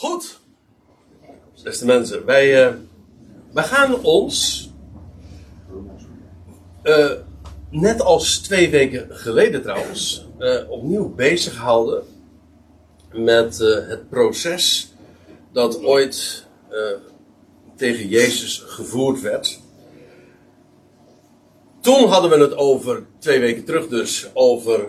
Goed, beste mensen, wij, uh, wij gaan ons, uh, net als twee weken geleden trouwens, uh, opnieuw bezighouden met het proces dat ooit tegen Jezus gevoerd werd. Toen hadden we het over, twee weken terug dus, over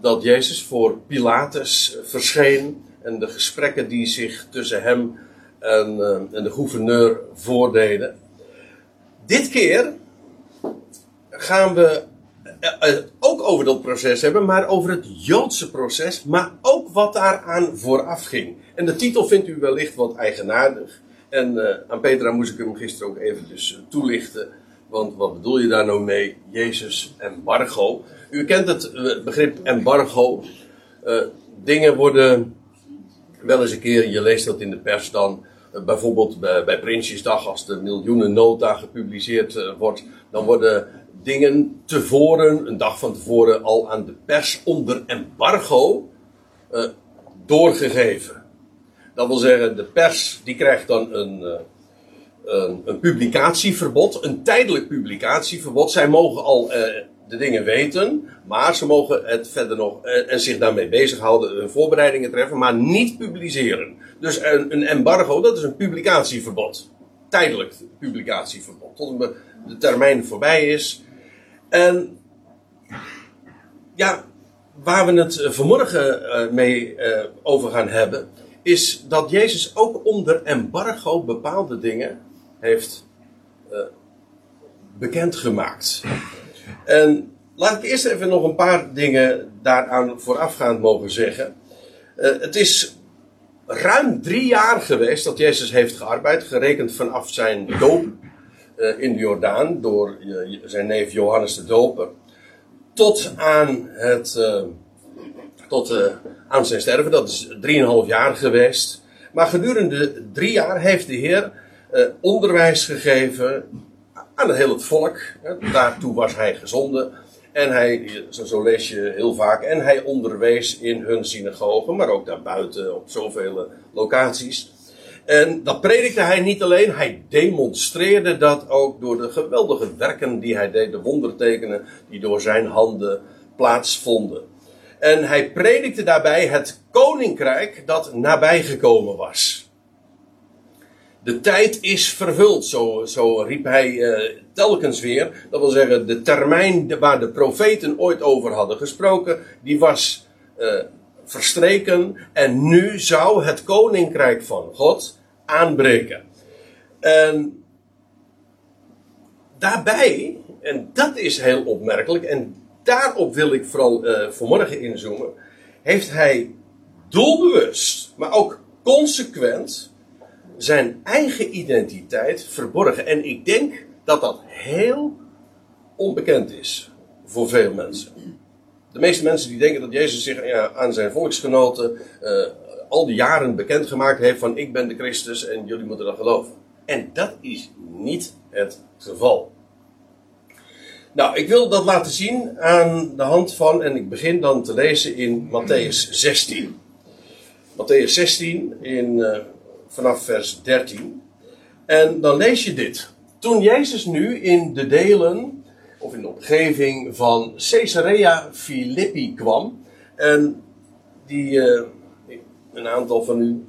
dat Jezus voor Pilatus verscheen en de gesprekken die zich tussen hem en, uh, en de gouverneur voordeden. Dit keer gaan we het ook over dat proces hebben, maar over het Joodse proces, maar ook wat daaraan vooraf ging. En de titel vindt u wellicht wat eigenaardig. En aan Petra moest ik hem gisteren ook even dus toelichten. Want wat bedoel je daar nou mee? Jezus embargo. U kent het begrip embargo. Dingen worden wel eens een keer, je leest dat in de pers dan, uh, bijvoorbeeld bij, Prinsjesdag, als de miljoenen nota gepubliceerd uh, wordt, dan worden dingen tevoren, een dag van tevoren, al aan de pers onder embargo doorgegeven. Dat wil zeggen, de pers die krijgt dan een een, een, publicatieverbod, een tijdelijk publicatieverbod. Zij mogen al de dingen weten, maar ze mogen het verder nog uh, en zich daarmee bezighouden, hun voorbereidingen treffen, maar niet publiceren. Dus een, een, embargo, dat is een publicatieverbod. Tijdelijk publicatieverbod. Tot de termijn voorbij is. En ja, waar we het vanmorgen uh, mee over gaan hebben, is dat Jezus ook onder embargo bepaalde dingen heeft bekendgemaakt. En laat ik eerst even nog een paar dingen daaraan voorafgaand mogen zeggen. Uh, het is ruim drie jaar geweest dat Jezus heeft gearbeid, gerekend vanaf zijn doop uh, in de Jordaan door zijn neef Johannes de Doper, tot aan het, tot aan zijn sterven. Dat is drieënhalf jaar geweest. Maar gedurende drie jaar heeft de Heer onderwijs gegeven aan het volk. Daartoe was hij gezonden. En hij, zo lees je heel vaak, en hij onderwees in hun synagogen, maar ook daarbuiten op zoveel locaties. En dat predikte hij niet alleen, hij demonstreerde dat ook door de geweldige werken die hij deed, de wondertekenen die door zijn handen plaatsvonden. En hij predikte daarbij het koninkrijk dat nabijgekomen was. De tijd is vervuld, zo, zo riep hij uh, telkens weer. Dat wil zeggen, de termijn waar de profeten ooit over hadden gesproken, die was uh, verstreken. En nu zou het koninkrijk van God aanbreken. En daarbij, en dat is heel opmerkelijk, en daarop wil ik vooral uh, vanmorgen inzoomen, heeft hij doelbewust, maar ook consequent zijn eigen identiteit verborgen. En ik denk dat dat heel onbekend is voor veel mensen. De meeste mensen die denken dat Jezus zich aan zijn volksgenoten uh, al die jaren bekendgemaakt heeft van ik ben de Christus en jullie moeten dat geloven. En dat is niet het geval. Nou, ik wil dat laten zien aan de hand van, en ik begin dan te lezen in Matthäus 16. Matthäus 16 in uh, vanaf vers 13. En dan lees je dit. Toen Jezus nu in de delen, of in de omgeving van Caesarea Philippi kwam, en die, uh, een aantal van u,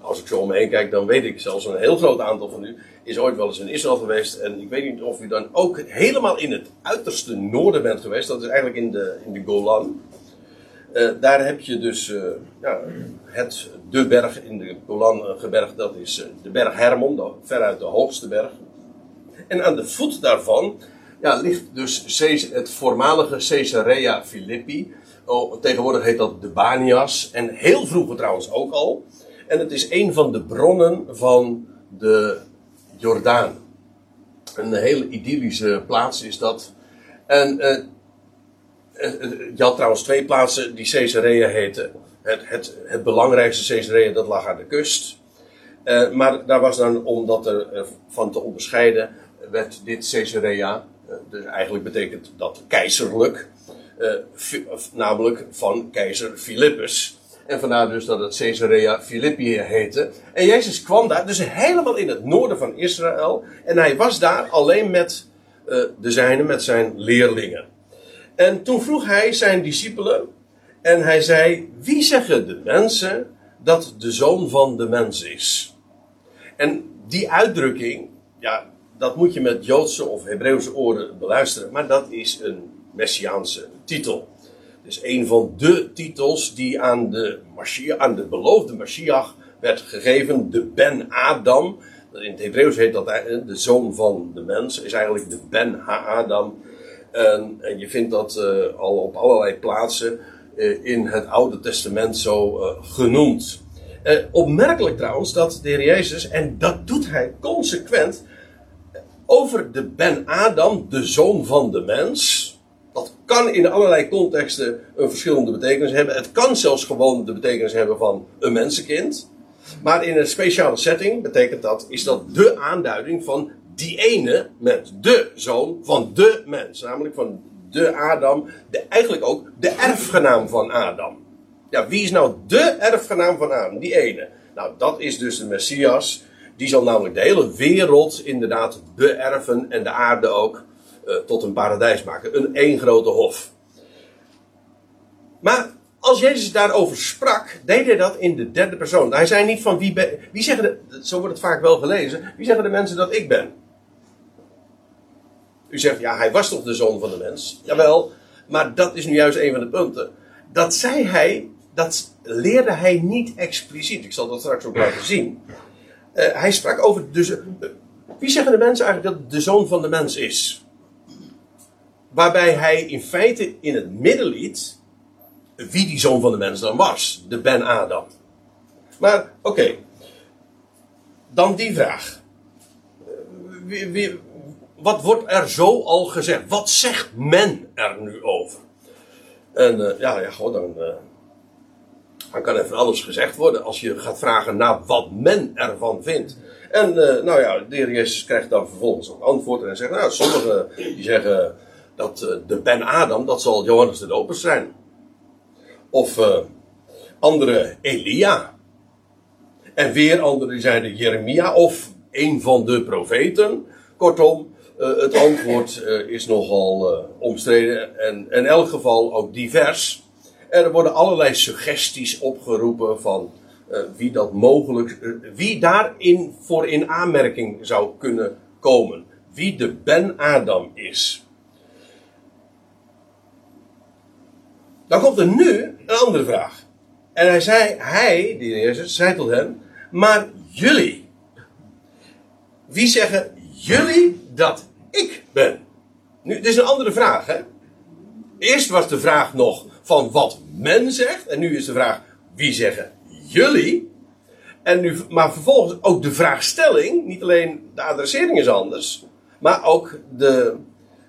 als ik zo om me heen kijk, dan weet ik zelfs een heel groot aantal van u, is ooit wel eens in Israël geweest. En ik weet niet of u dan ook helemaal in het uiterste noorden bent geweest. Dat is eigenlijk in de, in de Golan. Uh, daar heb je dus uh, ja, het, de berg in de Golangeberg, dat is de berg Hermon, de, veruit de hoogste berg. En aan de voet daarvan ja, ligt dus het voormalige Caesarea Philippi. Oh, tegenwoordig heet dat de Banias. En heel vroeger trouwens ook al. En het is een van de bronnen van de Jordaan. Een hele idyllische plaats is dat. En eh, eh, je had trouwens twee plaatsen die Caesarea heten. Het, het, het belangrijkste Caesarea, dat lag aan de kust. Uh, maar daar was dan, om dat er van te onderscheiden, werd dit Caesarea, dus eigenlijk betekent dat keizerlijk, namelijk van keizer Philippus. En vandaar dus dat het Caesarea Philippi heette. En Jezus kwam daar, dus helemaal in het noorden van Israël. En hij was daar alleen met de zijnen, met zijn leerlingen. En toen vroeg hij zijn discipelen. En hij zei: Wie zeggen de mensen dat de zoon van de mens is? En die uitdrukking, ja, dat moet je met Joodse of Hebreeuwse oren beluisteren. Maar dat is een Messiaanse titel. Dus een van de titels die aan de, Mashiach, aan de beloofde Mashiach werd gegeven, de Ben Adam. In het Hebreeuws heet dat de zoon van de mens, is eigenlijk de Ben Ha-Adam. En, en, je vindt dat uh, al op allerlei plaatsen uh, in het Oude Testament zo uh, genoemd. opmerkelijk trouwens dat de Heer Jezus, en dat doet hij consequent, over de Ben Adam, de zoon van de mens, dat kan in allerlei contexten een verschillende betekenis hebben. Het kan zelfs gewoon de betekenis hebben van een mensenkind. Maar in een speciale setting betekent dat, is dat de aanduiding van die ene mens. De zoon van de mens. Namelijk van de Adam. De, eigenlijk ook de erfgenaam van Adam. Ja, wie is nou de erfgenaam van Adam? Die ene. Nou, dat is dus de Messias. Die zal namelijk de hele wereld inderdaad beërven en de aarde ook. Eh, tot een paradijs maken. Een één grote hof. Maar als Jezus daarover sprak, deed hij dat in de derde persoon. Hij zei niet van wie ben. Wie zeggen de, zo wordt het vaak wel gelezen. Wie zeggen de mensen dat ik ben? U zegt, ja, hij was toch de zoon van de mens? Jawel, maar dat is nu juist een van de punten. Dat zei hij, dat leerde hij niet expliciet. Ik zal dat straks ook laten zien. Uh, hij sprak over. Dus, wie zeggen de mensen eigenlijk dat de zoon van de mens is? Waarbij hij in feite in het midden liet wie die zoon van de mens dan was. De Ben Adam. Maar oké. Dan die vraag. Wie, wie, wat wordt er zo al gezegd? Wat zegt men er nu over? En uh, ja, ja, dan, uh, dan kan er alles gezegd worden als je gaat vragen naar wat men ervan vindt. En uh, nou ja, de Jezus krijgt dan vervolgens ook antwoord en zegt, nou, sommigen die zeggen dat de Ben Adam, dat zal Johannes de Doper zijn. Of andere Elia. En weer anderen die zeiden Jeremia of een van de profeten. Kortom, het antwoord is nogal omstreden en in elk geval ook divers. Er worden allerlei suggesties opgeroepen van wie dat mogelijk, wie daarin voor in aanmerking zou kunnen komen. Wie de Ben Adam is. Dan komt er nu een andere vraag. En hij zei, hij, die Jezus, zei tot hen, maar jullie. Wie zeggen jullie dat ik ben? Nu, dit is een andere vraag, hè? Eerst was de vraag nog van wat men zegt. En nu is de vraag, wie zeggen jullie? En nu, maar vervolgens ook de vraagstelling, niet alleen de adressering is anders, maar ook de,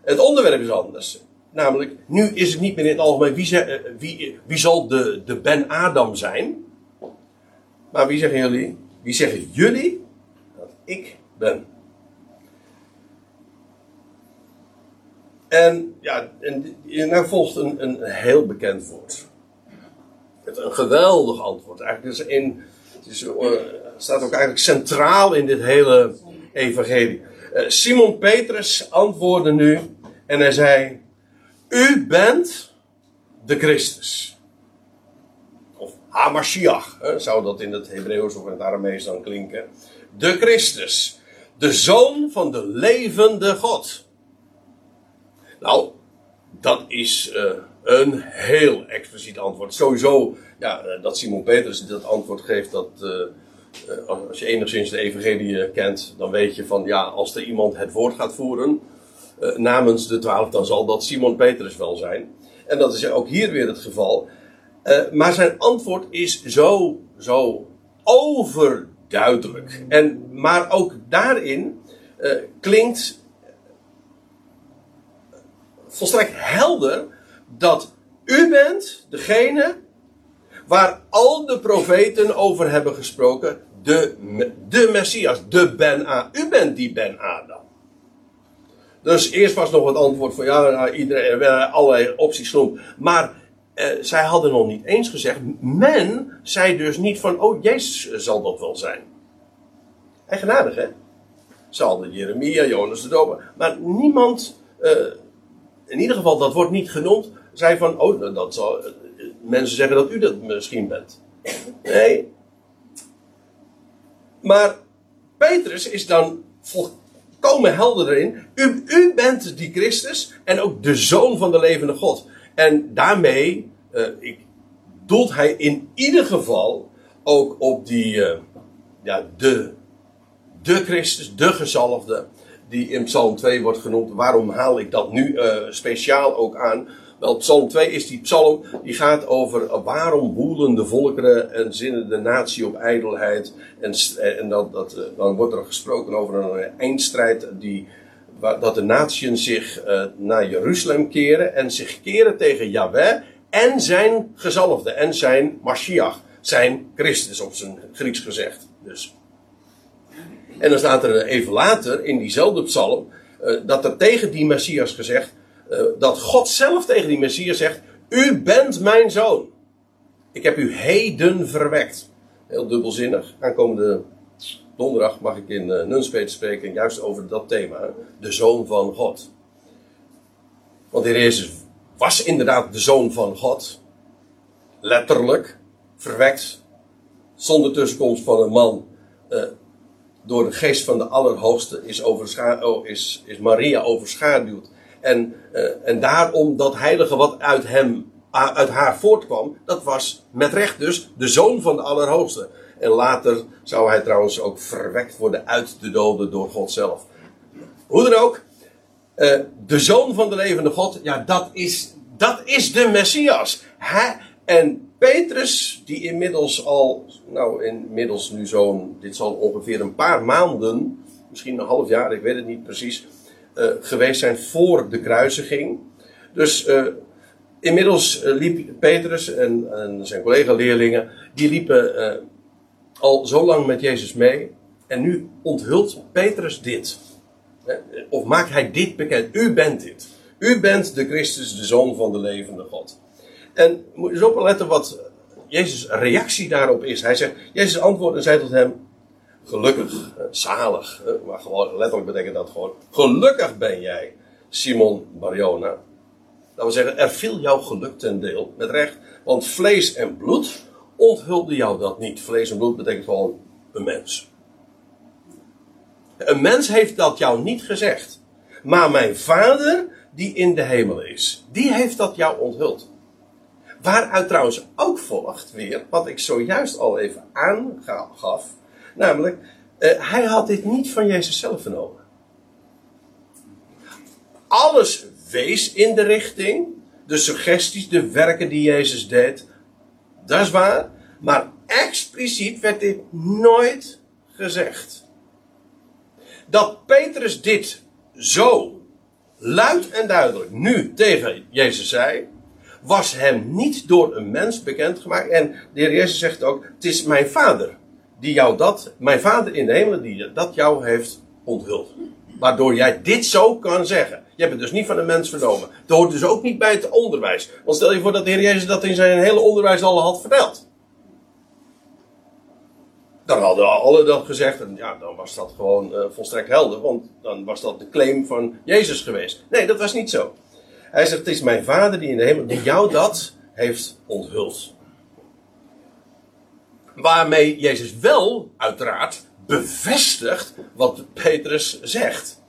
het onderwerp is anders. Namelijk, nu is het niet meer in het algemeen wie, eh, wie, wie zal de, de Ben Adam zijn. Maar wie zeggen jullie? Wie zeggen jullie dat ik ben? En ja, en, nou volgt een, een heel bekend woord. Een geweldig antwoord. Eigenlijk is in, het is, uh, staat ook eigenlijk centraal in dit hele evangelie. Uh, Simon Petrus antwoordde nu en hij zei: u bent de Christus. Of Hamashiach, zou dat in het Hebreeuws of in het Aramees dan klinken. De Christus. De zoon van de levende God. Nou, dat is uh, een heel expliciet antwoord. Sowieso, ja, eh, dat Simon Petrus dat antwoord geeft, dat. Uh, als je enigszins de evangelie kent, dan weet je van ja, als er iemand het woord gaat voeren, namens de twaalf, dan zal dat Simon Petrus wel zijn. En dat is ook hier weer het geval. Maar zijn antwoord is zo, zo overduidelijk. En, maar ook daarin klinkt volstrekt helder dat u bent degene waar al de profeten over hebben gesproken. De, de Messias, de Ben-A. U bent die Ben-Adam. Dus eerst was nog het antwoord van ja, nou, iedereen, allerlei opties genoemd. Maar eh, zij hadden nog niet eens gezegd, men zei dus niet van, oh Jezus zal dat wel zijn. Eigenaardig hè? Ze hadden Jeremia, Jonas de Doper, maar niemand, eh, in ieder geval dat wordt niet genoemd, zei van, oh dat zal, eh, mensen zeggen dat u dat misschien bent. Nee. Maar Petrus is dan volkomen helder erin. U, u bent die Christus en ook de zoon van de levende God. En daarmee uh, ik, doelt hij in ieder geval ook op die, uh, ja, de, de Christus, de gezalfde, die in Psalm 2 wordt genoemd. Waarom haal ik dat nu uh, speciaal ook aan? Wel, Psalm 2 is die psalm die gaat over waarom woelen de volkeren en zinnen de natie op ijdelheid. En, en dat, dat, dan wordt er gesproken over een eindstrijd die, dat de natieën zich naar Jeruzalem keren en zich keren tegen Yahweh en zijn gezalfde en zijn Mashiach, zijn Christus op zijn Grieks gezegd. Dus. En dan staat er even later in diezelfde psalm uh, dat er tegen die Messias gezegd uh, dat God zelf tegen die Messias zegt: U bent mijn zoon. Ik heb u heden verwekt. Heel dubbelzinnig. Aankomende donderdag mag ik in uh, Nunspeet spreken, juist over dat thema: de zoon van God. Want de Jezus was inderdaad de zoon van God. Letterlijk. Verwekt. Zonder tussenkomst van een man. Door de geest van de Allerhoogste is, oh, is, is Maria overschaduwd. En, uh, en daarom dat heilige wat uit hem, uit haar voortkwam, dat was met recht dus de zoon van de Allerhoogste. En later zou hij trouwens ook verwekt worden uit de doden door God zelf. Hoe dan ook, uh, de zoon van de levende God, ja, dat is, dat is de Messias. Hij, en Petrus, die inmiddels al, nou, inmiddels nu zo'n, dit zal ongeveer een paar maanden, misschien een half jaar, ik weet het niet precies, uh, geweest zijn voor de kruisiging. Dus uh, inmiddels liep Petrus en, en zijn collega-leerlingen, die liepen al zo lang met Jezus mee. En nu onthult Petrus dit. Of maakt hij dit bekend? U bent dit. U bent de Christus, de Zoon van de levende God. En moet je eens opletten wat Jezus' reactie daarop is. Hij zegt, Jezus antwoordde en zei tot hem, gelukkig, zalig, maar gewoon letterlijk betekent dat gewoon, gelukkig ben jij, Simon Barjona. Dat wil zeggen, er viel jouw geluk ten deel, met recht, want vlees en bloed onthulde jou dat niet. Vlees en bloed betekent gewoon een mens. Een mens heeft dat jou niet gezegd. Maar mijn vader, die in de hemel is, die heeft dat jou onthuld. Waaruit trouwens ook volgt weer, wat ik zojuist al even aangaf. Namelijk, uh, hij had dit niet van Jezus zelf vernomen. Alles wees in de richting, de suggesties, de werken die Jezus deed. Dat is waar. Maar expliciet werd dit nooit gezegd dat Petrus dit zo luid en duidelijk nu tegen Jezus zei, was hem niet door een mens bekendgemaakt. En de Heer Jezus zegt ook: Het is mijn vader die jou dat, mijn vader in de hemel, die dat jou heeft onthuld. Waardoor jij dit zo kan zeggen. Je hebt het dus niet van een mens vernomen. Het hoort dus ook niet bij het onderwijs. Want stel je voor dat de Heer Jezus dat in zijn hele onderwijs al had verteld. Dan hadden alle dat gezegd en ja, dan was dat gewoon uh, volstrekt helder, want dan was dat de claim van Jezus geweest. Nee, dat was niet zo. Hij zegt: Het is mijn vader die in de hemel, die jou dat heeft onthuld. Waarmee Jezus wel, uiteraard, bevestigt wat Petrus zegt.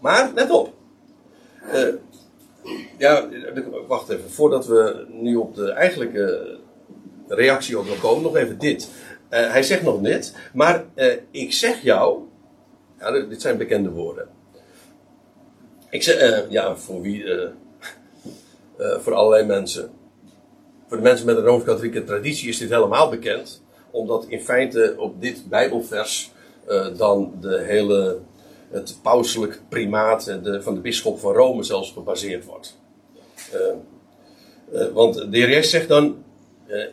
Maar, let op. Uh, ja, wacht even. Voordat we nu op de eigenlijke reactie op komen, nog even dit. Uh, hij zegt nog net, maar uh, ik zeg jou, ja, dit zijn bekende woorden. Ik zeg, ja, voor wie, voor allerlei mensen. Voor de mensen met een rooms-katholieke traditie is dit helemaal bekend, omdat in feite op dit Bijbelvers dan de hele, het pauselijk primaat de, van de bisschop van Rome zelfs gebaseerd wordt. want de heer Jezus zegt dan,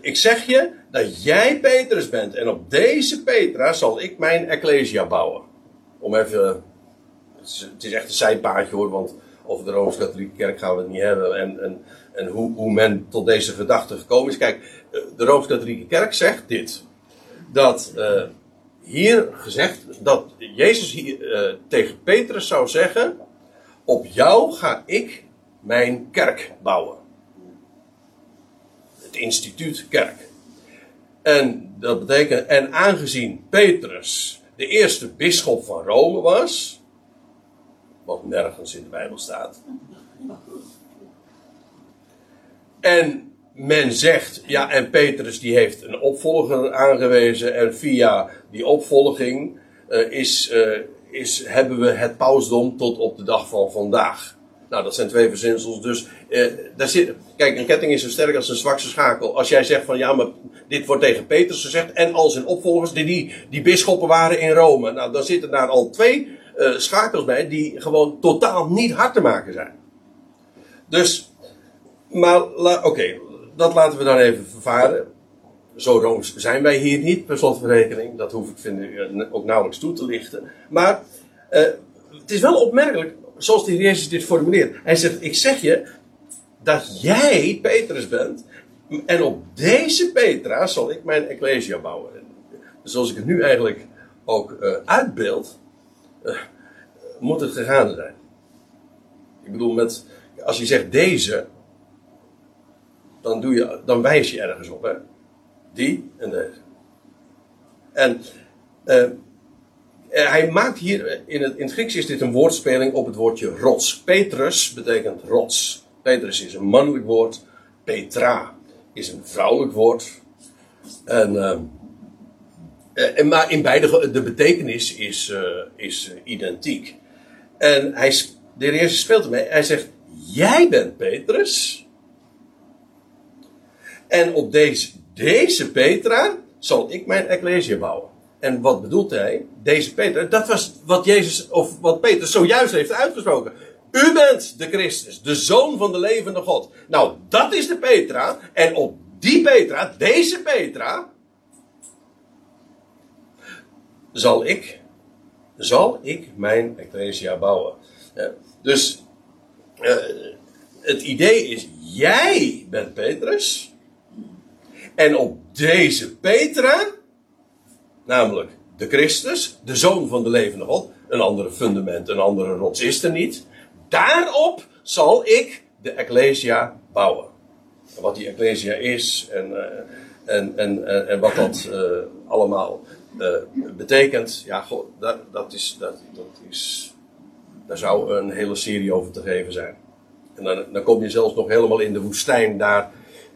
ik zeg je dat jij Petrus bent. En op deze Petra zal ik mijn Ecclesia bouwen. Om even. Het is echt een zijpaadje hoor, want over de Rooms-Katholieke Kerk gaan we het niet hebben. En, en en hoe, hoe men tot deze gedachte gekomen is. Kijk, eh, de Rooms-Katholieke Kerk zegt dit. Dat uh, hier gezegd, dat Jezus hier, uh, tegen Petrus zou zeggen: Op jou ga ik mijn kerk bouwen. Het instituut kerk. En dat betekent, en aangezien Petrus de eerste bisschop van Rome was, wat nergens in de Bijbel staat. En men zegt, ja, en Petrus die heeft een opvolger aangewezen en via die opvolging uh, is, uh, is, hebben we het pausdom tot op de dag van vandaag. Nou, dat zijn twee verzinsels. Dus eh, daar zit, kijk, een ketting is zo sterk als een zwakste schakel. Als jij zegt van ja, maar dit wordt tegen Petrus gezegd en al zijn opvolgers, die, die, die waren in Rome. Nou, dan zitten daar al twee uh, schakels bij die gewoon totaal niet hard te maken zijn. Dus, maar oké, dat laten we dan even vervaren. Zo rooms zijn wij hier niet, per slotverrekening. Dat hoef ik vind ik, ook nauwelijks toe te lichten. Maar uh, het is wel opmerkelijk zoals de Jezus dit formuleert. Hij zegt: Ik zeg je dat jij Petrus bent. En op deze Petra zal ik mijn Ecclesia bouwen. Dus zoals ik het nu eigenlijk ook uitbeeld, uh, moet het gegaan zijn. Ik bedoel, met, als je zegt deze, dan, doe je, dan wijs je ergens op. Hè? Die en deze. En uh, uh, hij maakt hier, in het, in het Grieks is dit een woordspeling op het woordje rots. Petrus betekent rots. Petrus is een mannelijk woord. Petra is een vrouwelijk woord. En, uh, en, maar in beide de betekenis is, uh, is identiek. En hij, de heer Jezus speelt ermee. Hij zegt, jij bent Petrus. En op deze, deze Petra zal ik mijn ecclesia bouwen. En wat bedoelt hij? Deze Peter, dat was wat Jezus, of wat Peter zojuist heeft uitgesproken. U bent de Christus, de zoon van de levende God. Nou, dat is de Petra. En op die Petra, deze Petra, zal ik, zal ik mijn ecclesia bouwen. dus uh, het idee is, jij bent Petrus. En op deze Petra namelijk de Christus, de zoon van de levende God. Een andere fundament, een andere rots is er niet. Daarop zal ik de Ecclesia bouwen. En wat die Ecclesia is en, uh, en, en, en, wat dat uh, allemaal betekent, ja, dat, dat, is, dat, dat is. Daar zou een hele serie over te geven zijn. En dan, dan kom je zelfs nog helemaal in de woestijn daar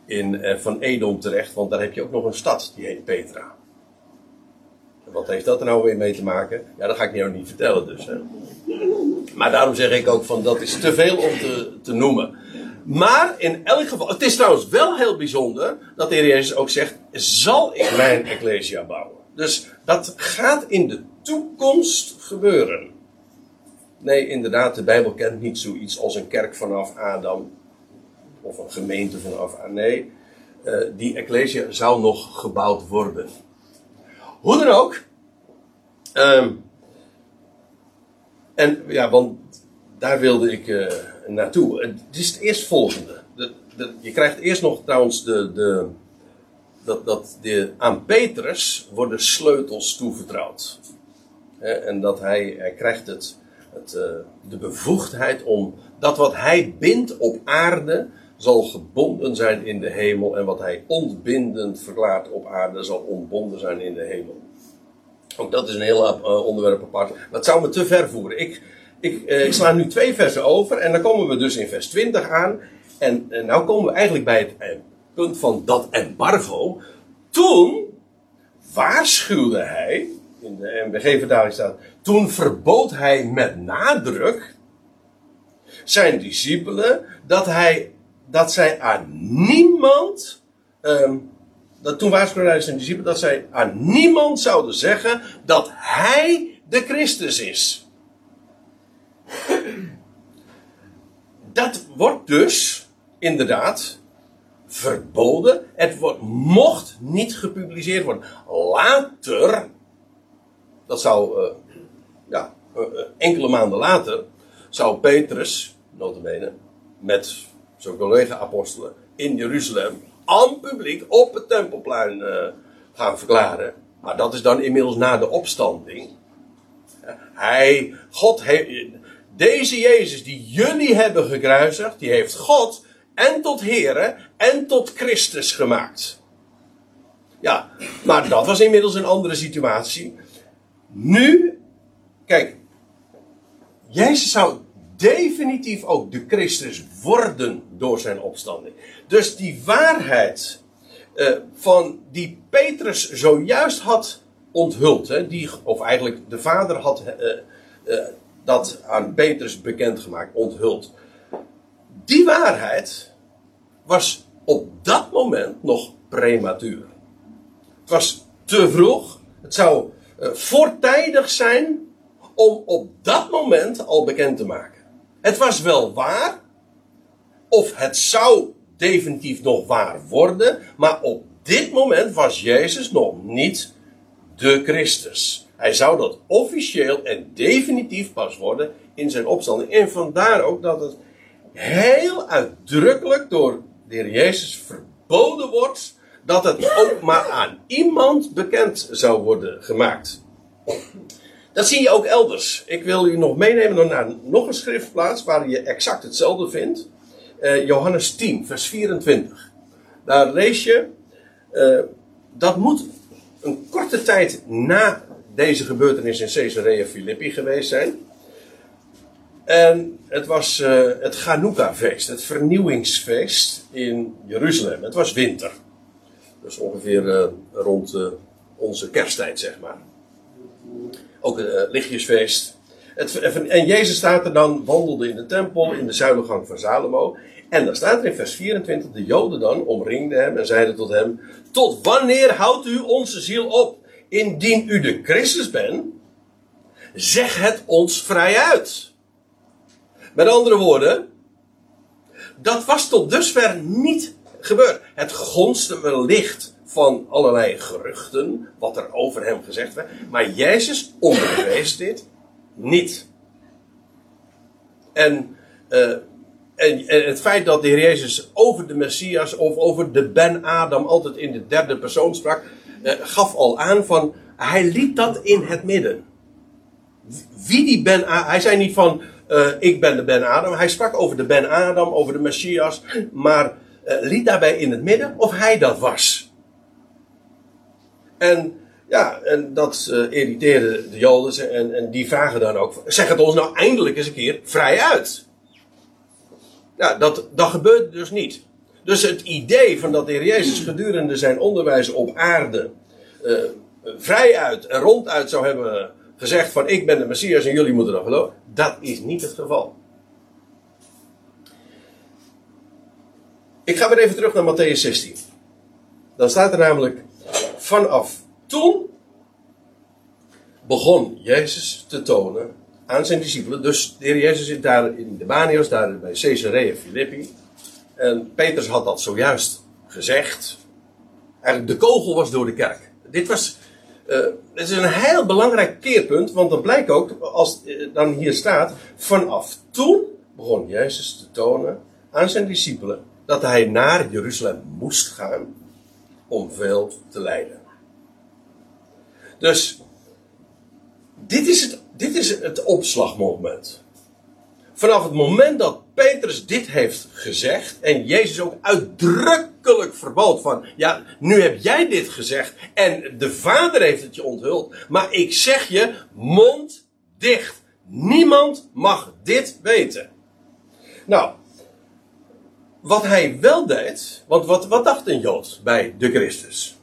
in, van Edom terecht, want daar heb je ook nog een stad die heet Petra. Wat heeft dat er nou weer mee te maken? Ja, dat ga ik jou niet vertellen dus. Maar daarom zeg ik ook van dat is te veel om te, te noemen. Maar in elk geval, het is trouwens wel heel bijzonder dat de Heer Jezus ook zegt, zal ik mijn Ecclesia bouwen. Dus dat gaat in de toekomst gebeuren. Nee, inderdaad, de Bijbel kent niet zoiets als een kerk vanaf Adam. Of een gemeente vanaf Adam. Nee, uh, die Ecclesia zou nog gebouwd worden. Hoe dan ook. Um, en ja, want daar wilde ik uh, naartoe. Het is het eerstvolgende. De, de, je krijgt eerst nog trouwens de, de, dat, dat de, aan Petrus worden sleutels toevertrouwd. en dat hij, hij krijgt het, het, uh, de bevoegdheid om dat wat hij bindt op aarde zal gebonden zijn in de hemel. En wat hij ontbindend verklaart op aarde zal ontbonden zijn in de hemel. Ook dat is een heel uh, onderwerp apart. Dat zou me te ver voeren. Ik, ik, uh, ik, sla nu twee versen over en dan komen we dus in vers 20 aan. En uh, nou komen we eigenlijk bij het punt van dat embargo. Toen waarschuwde hij, in de MBG-vertaling staat, toen verbood hij met nadruk zijn discipelen dat hij dat zij aan niemand, um, dat toen waarschuwde hij zijn discipelen, dat zij aan niemand zouden zeggen dat hij de Christus is. Dat wordt dus inderdaad verboden. Het wordt, mocht niet gepubliceerd worden. Later, dat zou, uh, ja, uh, enkele maanden later, zou Petrus, notabene, met zijn collega-apostelen, in Jeruzalem, aan publiek op het tempelplein gaan verklaren. Maar dat is dan inmiddels na de opstanding. Hij, God heeft, deze Jezus die jullie hebben gekruisigd, die heeft God en tot Here en tot Christus gemaakt. Ja, maar dat was inmiddels een andere situatie. Nu, kijk, Jezus zou definitief ook de Christus worden door zijn opstanding. Dus die waarheid uh, van die Petrus zojuist had onthuld, hè, die, of eigenlijk de Vader had uh, uh, dat aan Petrus bekendgemaakt, onthuld. Die waarheid was op dat moment nog prematuur. Het was te vroeg. Het zou uh, voortijdig zijn om op dat moment al bekend te maken. Het was wel waar, of het zou definitief nog waar worden, maar op dit moment was Jezus nog niet de Christus. Hij zou dat officieel en definitief pas worden in zijn opstanding. En vandaar ook dat het heel uitdrukkelijk door de Heer Jezus verboden wordt dat het ook maar aan iemand bekend zou worden gemaakt. Dat zie je ook elders. Ik wil u nog meenemen naar nog een schriftplaats waar je exact hetzelfde vindt. Uh, Johannes 10, vers 24. Daar lees je, uh, dat moet een korte tijd na deze gebeurtenis in Caesarea Philippi geweest zijn. En het was uh, het Chanukka-feest, het vernieuwingsfeest in Jeruzalem. Het was winter. Dus ongeveer rond onze kersttijd, zeg maar. Ook uh, lichtjesfeest. Het, en Jezus staat er dan, wandelde in de tempel, in de zuilengang van Salomo. En dan staat er in vers 24, de Joden dan omringden hem en zeiden tot hem, tot wanneer houdt u onze ziel op? Indien u de Christus bent, zeg het ons vrij uit. Met andere woorden, dat was tot dusver niet gebeurd. Het gonste wellicht van allerlei geruchten, wat er over hem gezegd werd. Maar Jezus onderwees dit niet. En, uh, en, het feit dat de Heer Jezus over de Messias of over de Ben-Adam altijd in de derde persoon sprak, uh, gaf al aan van, hij liet dat in het midden. Wie die Ben-Adam, hij zei niet van, uh, ik ben de Ben-Adam, hij sprak over de Ben-Adam, over de Messias, maar liet daarbij in het midden of hij dat was. En ja, en dat uh, irriteerde de Joden en, en die vragen dan ook: zeg het ons nou eindelijk eens een keer vrij uit. Ja, dat, dat gebeurt dus niet. Dus het idee van dat de Heer Jezus gedurende zijn onderwijs op aarde uh, vrij uit en ronduit zou hebben gezegd van ik ben de Messias en jullie moeten dat geloven, dat is niet het geval. Ik ga weer even terug naar Matthäus 16. Dan staat er namelijk vanaf toen begon Jezus te tonen aan zijn discipelen. Dus de Heer Jezus zit daar in de Banios, daar bij Caesarea Philippi. En Petrus had dat zojuist gezegd. Eigenlijk de kogel was door de kerk. Dit was, uh, het is een heel belangrijk keerpunt, want dan blijkt ook, als uh, dan hier staat, vanaf toen begon Jezus te tonen aan zijn discipelen dat hij naar Jeruzalem moest gaan om veel te lijden. Dus dit is het, dit is het opslagmoment. Vanaf het moment dat Petrus dit heeft gezegd en Jezus ook uitdrukkelijk verbood van, ja, nu heb jij dit gezegd en de Vader heeft het je onthuld, maar ik zeg je, mond dicht. Niemand mag dit weten. Nou, wat hij wel deed, want wat, wat dacht een Jood bij de Christus?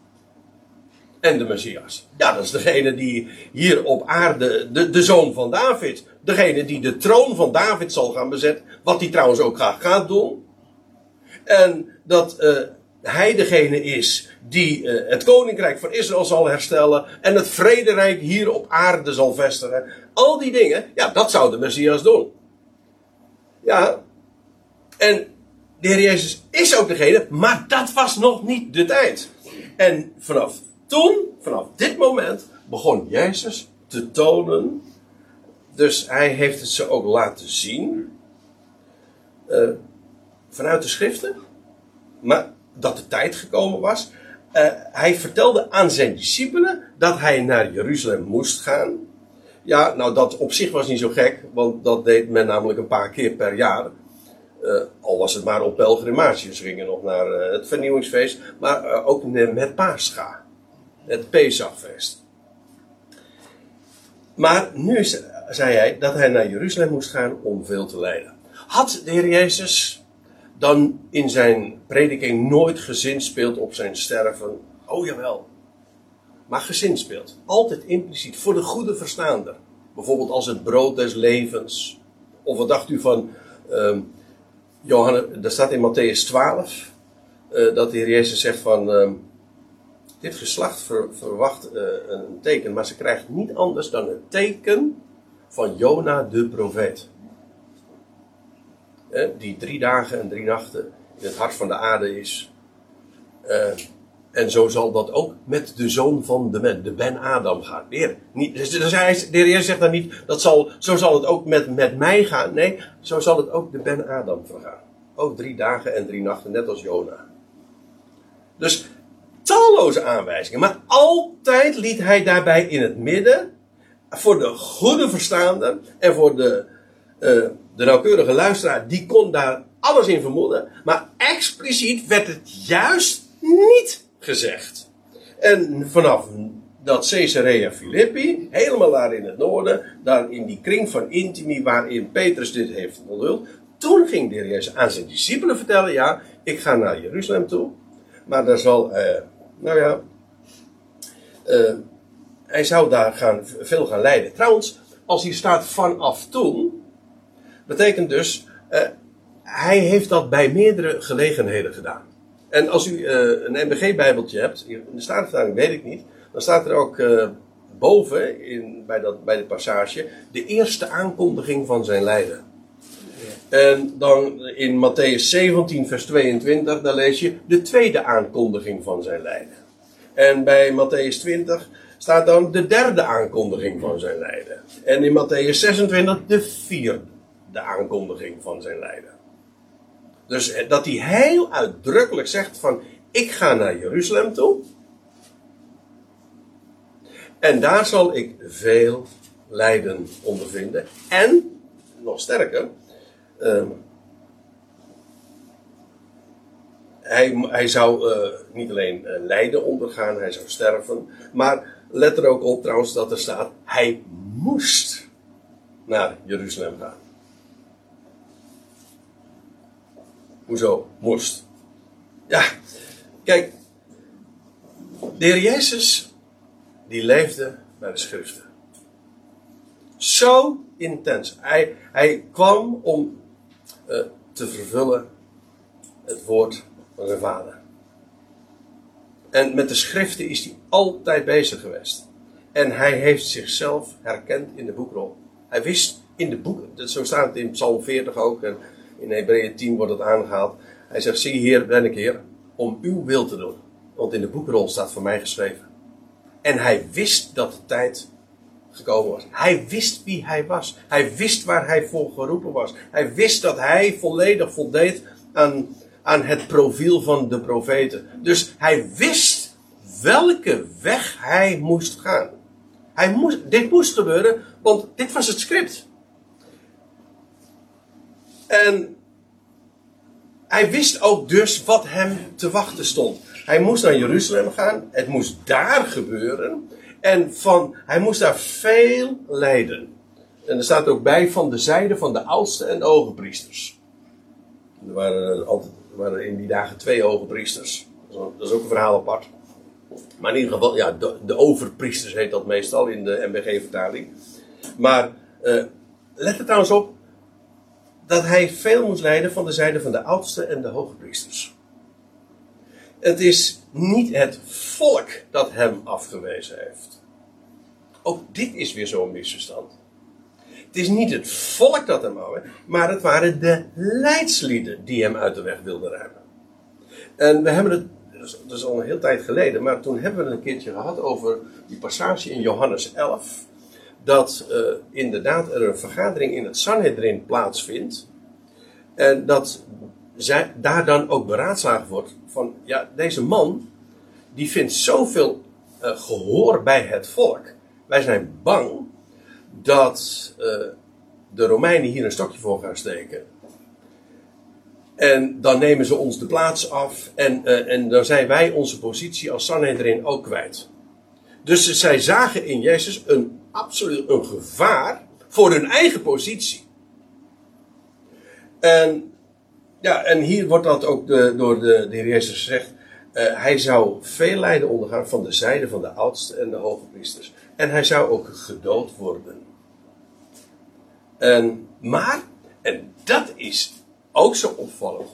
En de Messias. Ja, dat is degene die hier op aarde, de, de zoon van David. Degene die de troon van David zal gaan bezetten. Wat hij trouwens ook graag gaat doen. En dat uh, hij degene is die uh, het koninkrijk van Israël zal herstellen. En het vrederijk hier op aarde zal vestigen. Al die dingen, ja, dat zou de Messias doen. Ja, en de Heer Jezus is ook degene, maar dat was nog niet de tijd. En vanaf toen, vanaf dit moment, begon Jezus te tonen. Dus hij heeft het ze ook laten zien. Uh, vanuit de schriften, maar dat de tijd gekomen was. Uh, hij vertelde aan zijn discipelen dat hij naar Jeruzalem moest gaan. Ja, nou dat op zich was niet zo gek, want dat deed men namelijk een paar keer per jaar. Uh, al was het maar op pelgrimage. Ze gingen nog naar het vernieuwingsfeest, maar ook met Pascha. Het Pesachfeest. Maar nu zei hij dat hij naar Jeruzalem moest gaan om veel te lijden. Had de Heer Jezus dan in zijn prediking nooit gezinspeeld op zijn sterven? Oh jawel. Maar gezinspeeld. Altijd impliciet. Voor de goede verstaander. Bijvoorbeeld als het brood des levens. Of wat dacht u van. Uh, Johannes, daar staat in Matthäus 12. Uh, dat de Heer Jezus zegt van. Uh, dit geslacht verwacht uh, een teken. Maar ze krijgt niet anders dan het teken van Jona de profeet die drie dagen en drie nachten in het hart van de aarde is. Uh, en zo zal dat ook met de zoon van de, men, de Ben Adam gaan. De niet, dus, dus de heer zegt dan niet, dat zal, zo zal het ook met, met mij gaan. Nee, zo zal het ook de Ben Adam vergaan. Ook drie dagen en drie nachten, net als Jona. Dus talloze aanwijzingen. Maar altijd liet hij daarbij in het midden, voor de goede verstaander en voor de, uh, de nauwkeurige luisteraar, die kon daar alles in vermoeden. Maar expliciet werd het juist niet gezegd. En vanaf dat Caesarea Philippi, helemaal daar in het noorden, daar in die kring van Intimi waarin Petrus dit heeft onthuld, toen ging de Jezus aan zijn discipelen vertellen, ja, ik ga naar Jeruzalem toe, maar daar zal, eh, nou ja, eh, hij zou daar gaan, veel gaan lijden. Trouwens, als hier staat vanaf toen, betekent dus, uh, hij heeft dat bij meerdere gelegenheden gedaan. En als u uh, een MBG-bijbeltje hebt, in de Statenvertaling weet ik niet, dan staat er ook boven, in, bij, dat, bij de passage, de eerste aankondiging van zijn lijden. En dan in Matthäus 17, vers 22, dan lees je de tweede aankondiging van zijn lijden. En bij Matthäus 20 staat dan de derde aankondiging van zijn lijden. En in Matthäus 26 de vierde de aankondiging van zijn lijden. Dus eh, dat hij heel uitdrukkelijk zegt van ik ga naar Jeruzalem toe. En daar zal ik veel lijden ondervinden. En, nog sterker, uh, hij, hij zou uh, niet alleen uh, lijden ondergaan, hij zou sterven. Maar let er ook op trouwens dat er staat, hij moest naar Jeruzalem gaan. Hoezo? Moest. Ja, kijk. De Jezus, die leefde bij de schriften. Zo intens. Hij, hij kwam om uh, te vervullen het woord van zijn vader. En met de schriften is hij altijd bezig geweest. En hij heeft zichzelf herkend in de boekrol. Hij wist in de boeken, zo staat het in Psalm 40 ook, en in Hebreeën 10 wordt het aangehaald. Hij zegt, zie hier ben ik hier om uw wil te doen. Want in de boekrol staat voor mij geschreven. En hij wist dat de tijd gekomen was. Hij wist wie hij was. Hij wist waar hij voor geroepen was. Hij wist dat hij volledig voldeed aan, aan het profiel van de profeten. Dus hij wist welke weg hij moest gaan. Hij moest, dit moest gebeuren, want dit was het script. En hij wist ook dus wat hem te wachten stond. Hij moest naar Jeruzalem gaan. Het moest daar gebeuren. En van, hij moest daar veel lijden. En er staat ook bij van de zijde van de oudste en de hoge priesters. Er waren, altijd, er waren in die dagen twee hoge priesters. Dat is ook een verhaal apart. Maar in ieder geval, ja, de, overpriesters heet dat meestal in de MBG-vertaling. Maar uh, let er trouwens op, dat hij veel moest lijden van de zijde van de oudste en de hoge priesters. Het is niet het volk dat hem afgewezen heeft. Ook dit is weer zo'n misverstand. Het is niet het volk dat hem afwees, maar het waren de leidslieden die hem uit de weg wilden ruimen. En we hebben het, dat is al een heel tijd geleden, maar toen hebben we het een keertje gehad over die passage in Johannes 11 dat uh, inderdaad er een vergadering in het Sanhedrin plaatsvindt. En dat daar dan ook beraadslagen wordt van, ja, deze man, die vindt zoveel uh, gehoor bij het volk. Wij zijn bang dat uh, de Romeinen hier een stokje voor gaan steken. En dan nemen ze ons de plaats af en, uh, en dan zijn wij onze positie als Sanhedrin ook kwijt. Dus zij zagen in Jezus een absoluut een gevaar voor hun eigen positie. En, ja, en hier wordt dat ook de, door de, de Heer Jezus gezegd. Uh, hij zou veel lijden ondergaan van de zijde van de oudsten en de hoge priesters. En hij zou ook gedood worden. En, maar, en dat is ook zo opvallend.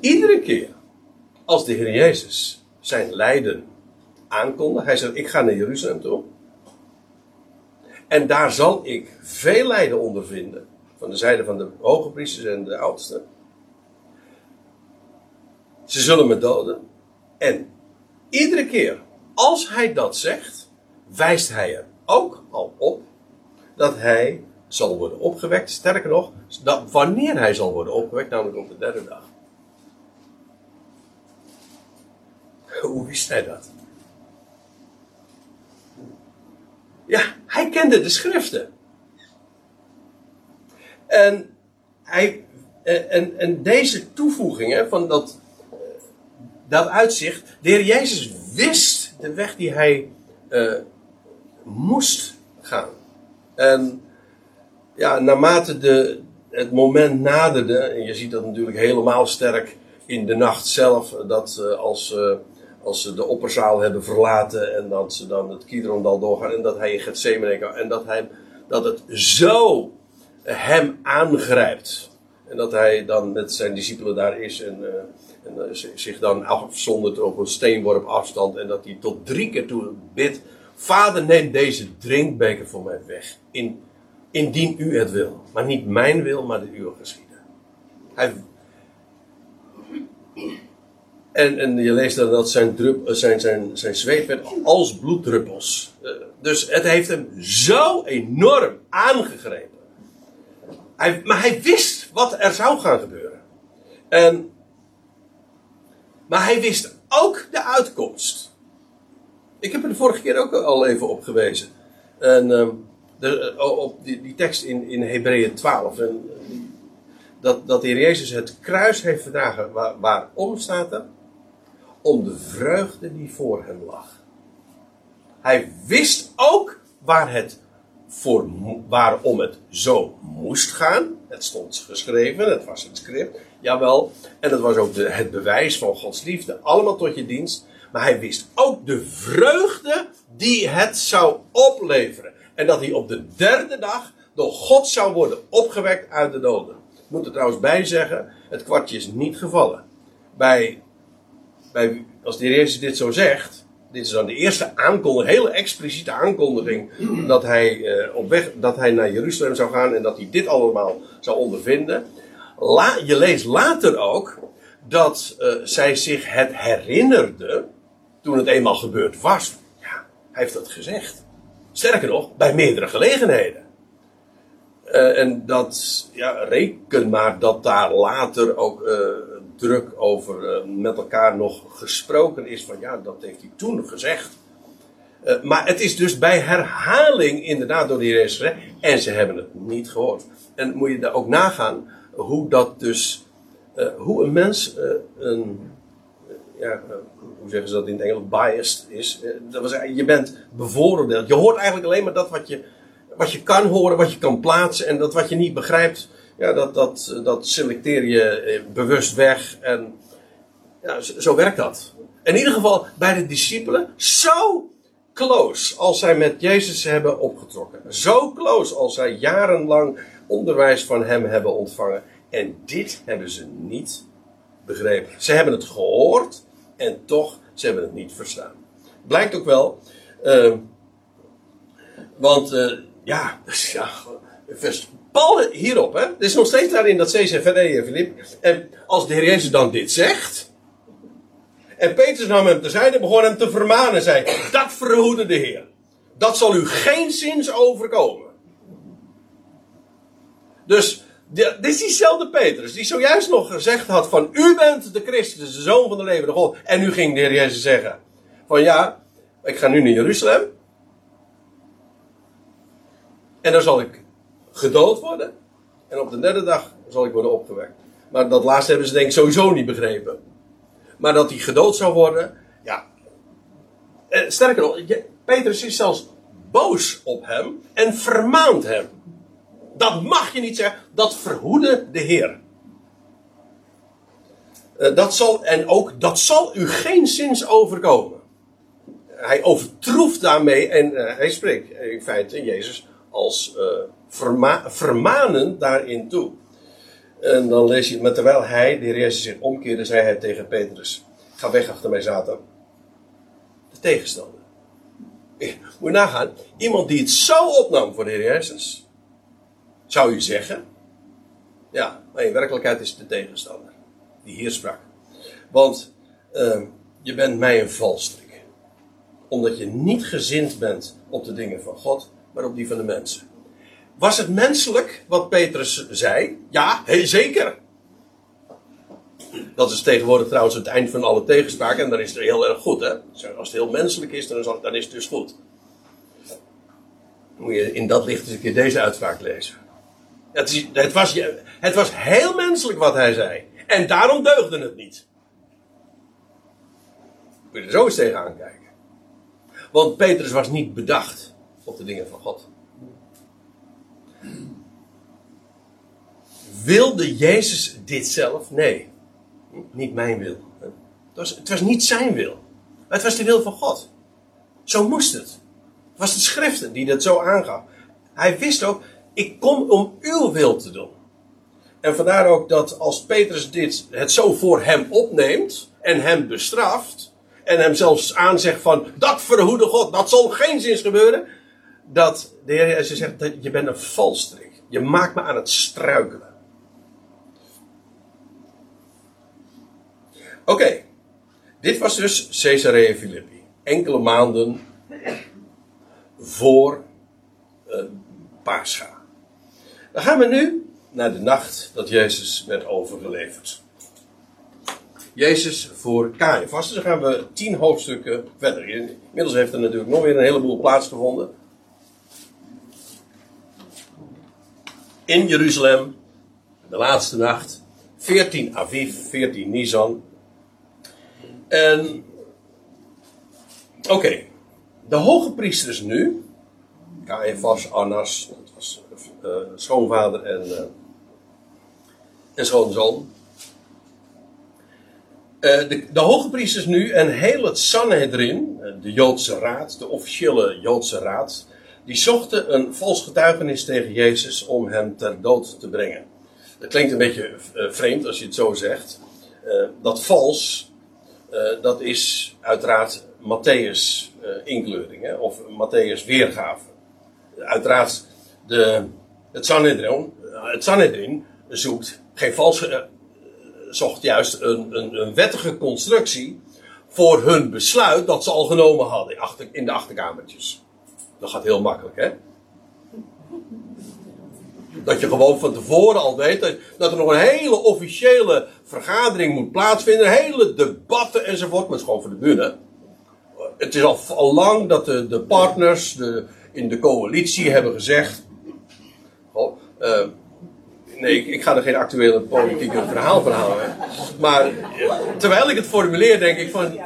Iedere keer als de Heer Jezus zijn lijden aankondigt, hij zegt: Ik ga naar Jeruzalem toe. En daar zal ik veel lijden ondervinden. Van de zijde van de hoge priesters en de oudsten. Ze zullen me doden. En iedere keer als hij dat zegt, wijst hij er ook al op dat hij zal worden opgewekt. Sterker nog, dat wanneer hij zal worden opgewekt, namelijk op de derde dag. Hoe wist hij dat? Ja, hij kende de schriften. En, hij, en, en deze toevoegingen van dat, dat uitzicht, de Heer Jezus wist de weg die hij uh, moest gaan. En ja, naarmate de, het moment naderde, en je ziet dat natuurlijk helemaal sterk in de nacht zelf, dat als, als ze de opperzaal hebben verlaten en dat ze dan het Kidrondal doorgaan en dat hij in Gethsemane en dat, hij, dat het zo hem aangrijpt. En dat hij dan met zijn discipelen daar is en, uh, en uh, zich dan afzondert op een steenworp afstand. En dat hij tot drie keer toe bidt: Vader, neem deze drinkbeker voor mij weg. In, indien u het wil. Maar niet mijn wil, maar de uwe geschieden. Hij, en, en je leest dan dat zijn, drup, zijn, zijn, zijn zweet werd als bloeddruppels. Dus het heeft hem zo enorm aangegrepen. Hij, maar hij wist wat er zou gaan gebeuren. En, maar hij wist ook de uitkomst. Ik heb er de vorige keer ook al even op gewezen. En, uh, de, uh, op die, die, tekst in, in Hebreeën 12. En, dat, dat de Heer Jezus het kruis heeft verdragen. Waar, waarom staat er? Om de vreugde die voor hem lag. Hij wist ook waar het voor, waarom het zo moest gaan. Het stond geschreven, het was het script, jawel. En het was ook het bewijs van Gods liefde, allemaal tot je dienst. Maar hij wist ook de vreugde die het zou opleveren. En dat hij op de derde dag door God zou worden opgewekt uit de doden. Ik moet er trouwens bij zeggen, het kwartje is niet gevallen. Bij, bij, als de Heer Jezus dit zo zegt, dit is dan de eerste aankondiging, hele expliciete aankondiging, dat hij, uh, op weg, dat hij naar Jeruzalem zou gaan en dat hij dit allemaal zou ondervinden. Je leest later ook dat uh, zij zich het herinnerde toen het eenmaal gebeurd was. Ja, hij heeft dat gezegd. Sterker nog, bij meerdere gelegenheden. Uh, en dat, ja, reken maar dat daar later ook druk over uh, met elkaar nog gesproken is van ja, dat heeft hij toen gezegd. Uh, maar het is dus bij herhaling inderdaad door die Jezus en ze hebben het niet gehoord. En moet je daar ook nagaan hoe dat dus, uh, hoe een mens een, ja, hoe zeggen ze dat in het Engels, biased is. dat was, je bent bevooroordeeld. Je hoort eigenlijk alleen maar dat wat je, wat je kan horen, wat je kan plaatsen en dat wat je niet begrijpt, ja, dat, dat, dat selecteer je eh, bewust weg. En ja, zo, werkt dat. In ieder geval bij de discipelen, zo close als zij met Jezus hebben opgetrokken. Zo close als zij jarenlang onderwijs van hem hebben ontvangen. En dit hebben ze niet begrepen. Ze hebben het gehoord en toch, ze hebben het niet verstaan. Blijkt ook wel, uh, want uh, ja, ja, vers Paul hierop, hè, er is nog steeds daarin dat CCVD, Filip. En als de Heer Jezus dan dit zegt. En Petrus nam hem terzijde, begon hem te vermanen, zei: Dat verhoede de Heer. Dat zal u geen zins overkomen. Dus dit is diezelfde Petrus die zojuist nog gezegd had van u bent de Christus, de Zoon van de levende God. En nu ging de Heer Jezus zeggen van ja, ik ga nu naar Jeruzalem. En dan zal ik gedood worden. En op de derde dag zal ik worden opgewekt. Maar dat laatste hebben ze denk ik sowieso niet begrepen. Maar dat hij gedood zou worden, ja. Eh, sterker nog, Petrus is zelfs boos op hem en vermaant hem. Dat mag je niet zeggen, dat verhoede de Heer. Eh, dat zal, en ook dat zal u geen zins overkomen. Hij overtroeft daarmee en uh, hij spreekt in feite Jezus als uh, verma vermanend daarin toe. En dan lees je, maar terwijl hij, de Heer Jezus, zich omkeerde, zei hij tegen Petrus: Ga weg achter mij, Satan. De tegenstander. Moet je nagaan, iemand die het zo opnam voor de Heer Jezus, zou je zeggen. Ja, maar in werkelijkheid is het de tegenstander die hier sprak. Want uh, je bent mij een valstrik. Omdat je niet gezind bent op de dingen van God, maar op die van de mensen. Was het menselijk wat Petrus zei? Ja, heel zeker. Dat is tegenwoordig trouwens het eind van alle tegenspraken en dan is het heel erg goed. Hè? Als het heel menselijk is, dan, dan is het dus goed. Moet je in dat licht eens een keer deze uitspraak lezen. Het, is, het, was, het was heel menselijk wat hij zei. En daarom deugde het niet. Moet je er zo eens tegenaan kijken. Want Petrus was niet bedacht op de dingen van God. Wilde Jezus dit zelf? Nee. Niet mijn wil. Het was, het was niet zijn wil. Het was de wil van God. Zo moest het. Het was de schriften die dat zo aangaf. Hij wist ook, ik kom om uw wil te doen. En vandaar ook dat als Petrus dit, het zo voor hem opneemt en hem bestraft, en hem zelfs aanzegt van, dat verhoede God, dat zal geen zins gebeuren, dat de Heer Jezus zegt, dat je bent een valstrik. Je maakt me aan het struikelen. Oké, dit was dus Caesarea Philippi. Enkele maanden voor uh, Pascha. Dan gaan we nu naar de nacht dat Jezus werd overgeleverd. Jezus voor Caiaphas. Dus dan gaan we tien hoofdstukken verder. Inmiddels heeft er natuurlijk nog weer een heleboel plaatsgevonden. In Jeruzalem, de laatste nacht, 14 Aviv, 14 Nisan. En, oké, de hoge priesters nu, Caiaphas, Annas, dat was uh, schoonvader en, uh, en schoonzoon. Uh, de, de hoge priesters nu en heel het Sanhedrin, de Joodse raad, de officiële Joodse raad, die zochten een vals getuigenis tegen Jezus om hem ter dood te brengen. Dat klinkt een beetje vreemd als je het zo zegt. dat vals, dat is uiteraard Matthäus inkleuring, of Matthäus weergave uiteraard de, het Sanhedrin, het Sanhedrin zoekt geen vals, zocht juist een, een, een, wettige constructie voor hun besluit dat ze al genomen hadden in de achterkamertjes. Dat gaat heel makkelijk, hè? Dat je gewoon van tevoren al weet dat, er nog een hele officiële vergadering moet plaatsvinden, hele debatten enzovoort, maar het is gewoon voor de bühne. Het is al, al lang dat de, de partners, de, in de coalitie hebben gezegd. Uh, nee, ik, ga er geen actuele politieke verhaal van halen. Maar terwijl ik het formuleer, denk ik van.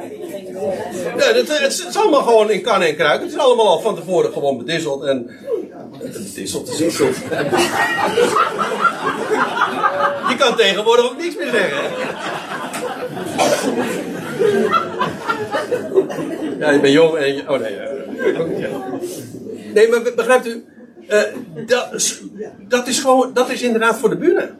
Ja, het, het, is allemaal gewoon in kan en kruik. Het is allemaal al van tevoren gewoon bedisseld. En, bedisseld is. Je kan tegenwoordig ook niks meer zeggen. Ja, je bent jong en je, Oh nee, Nee, maar begrijpt u? Uh, dat, dat, is gewoon, dat is inderdaad voor de bühne.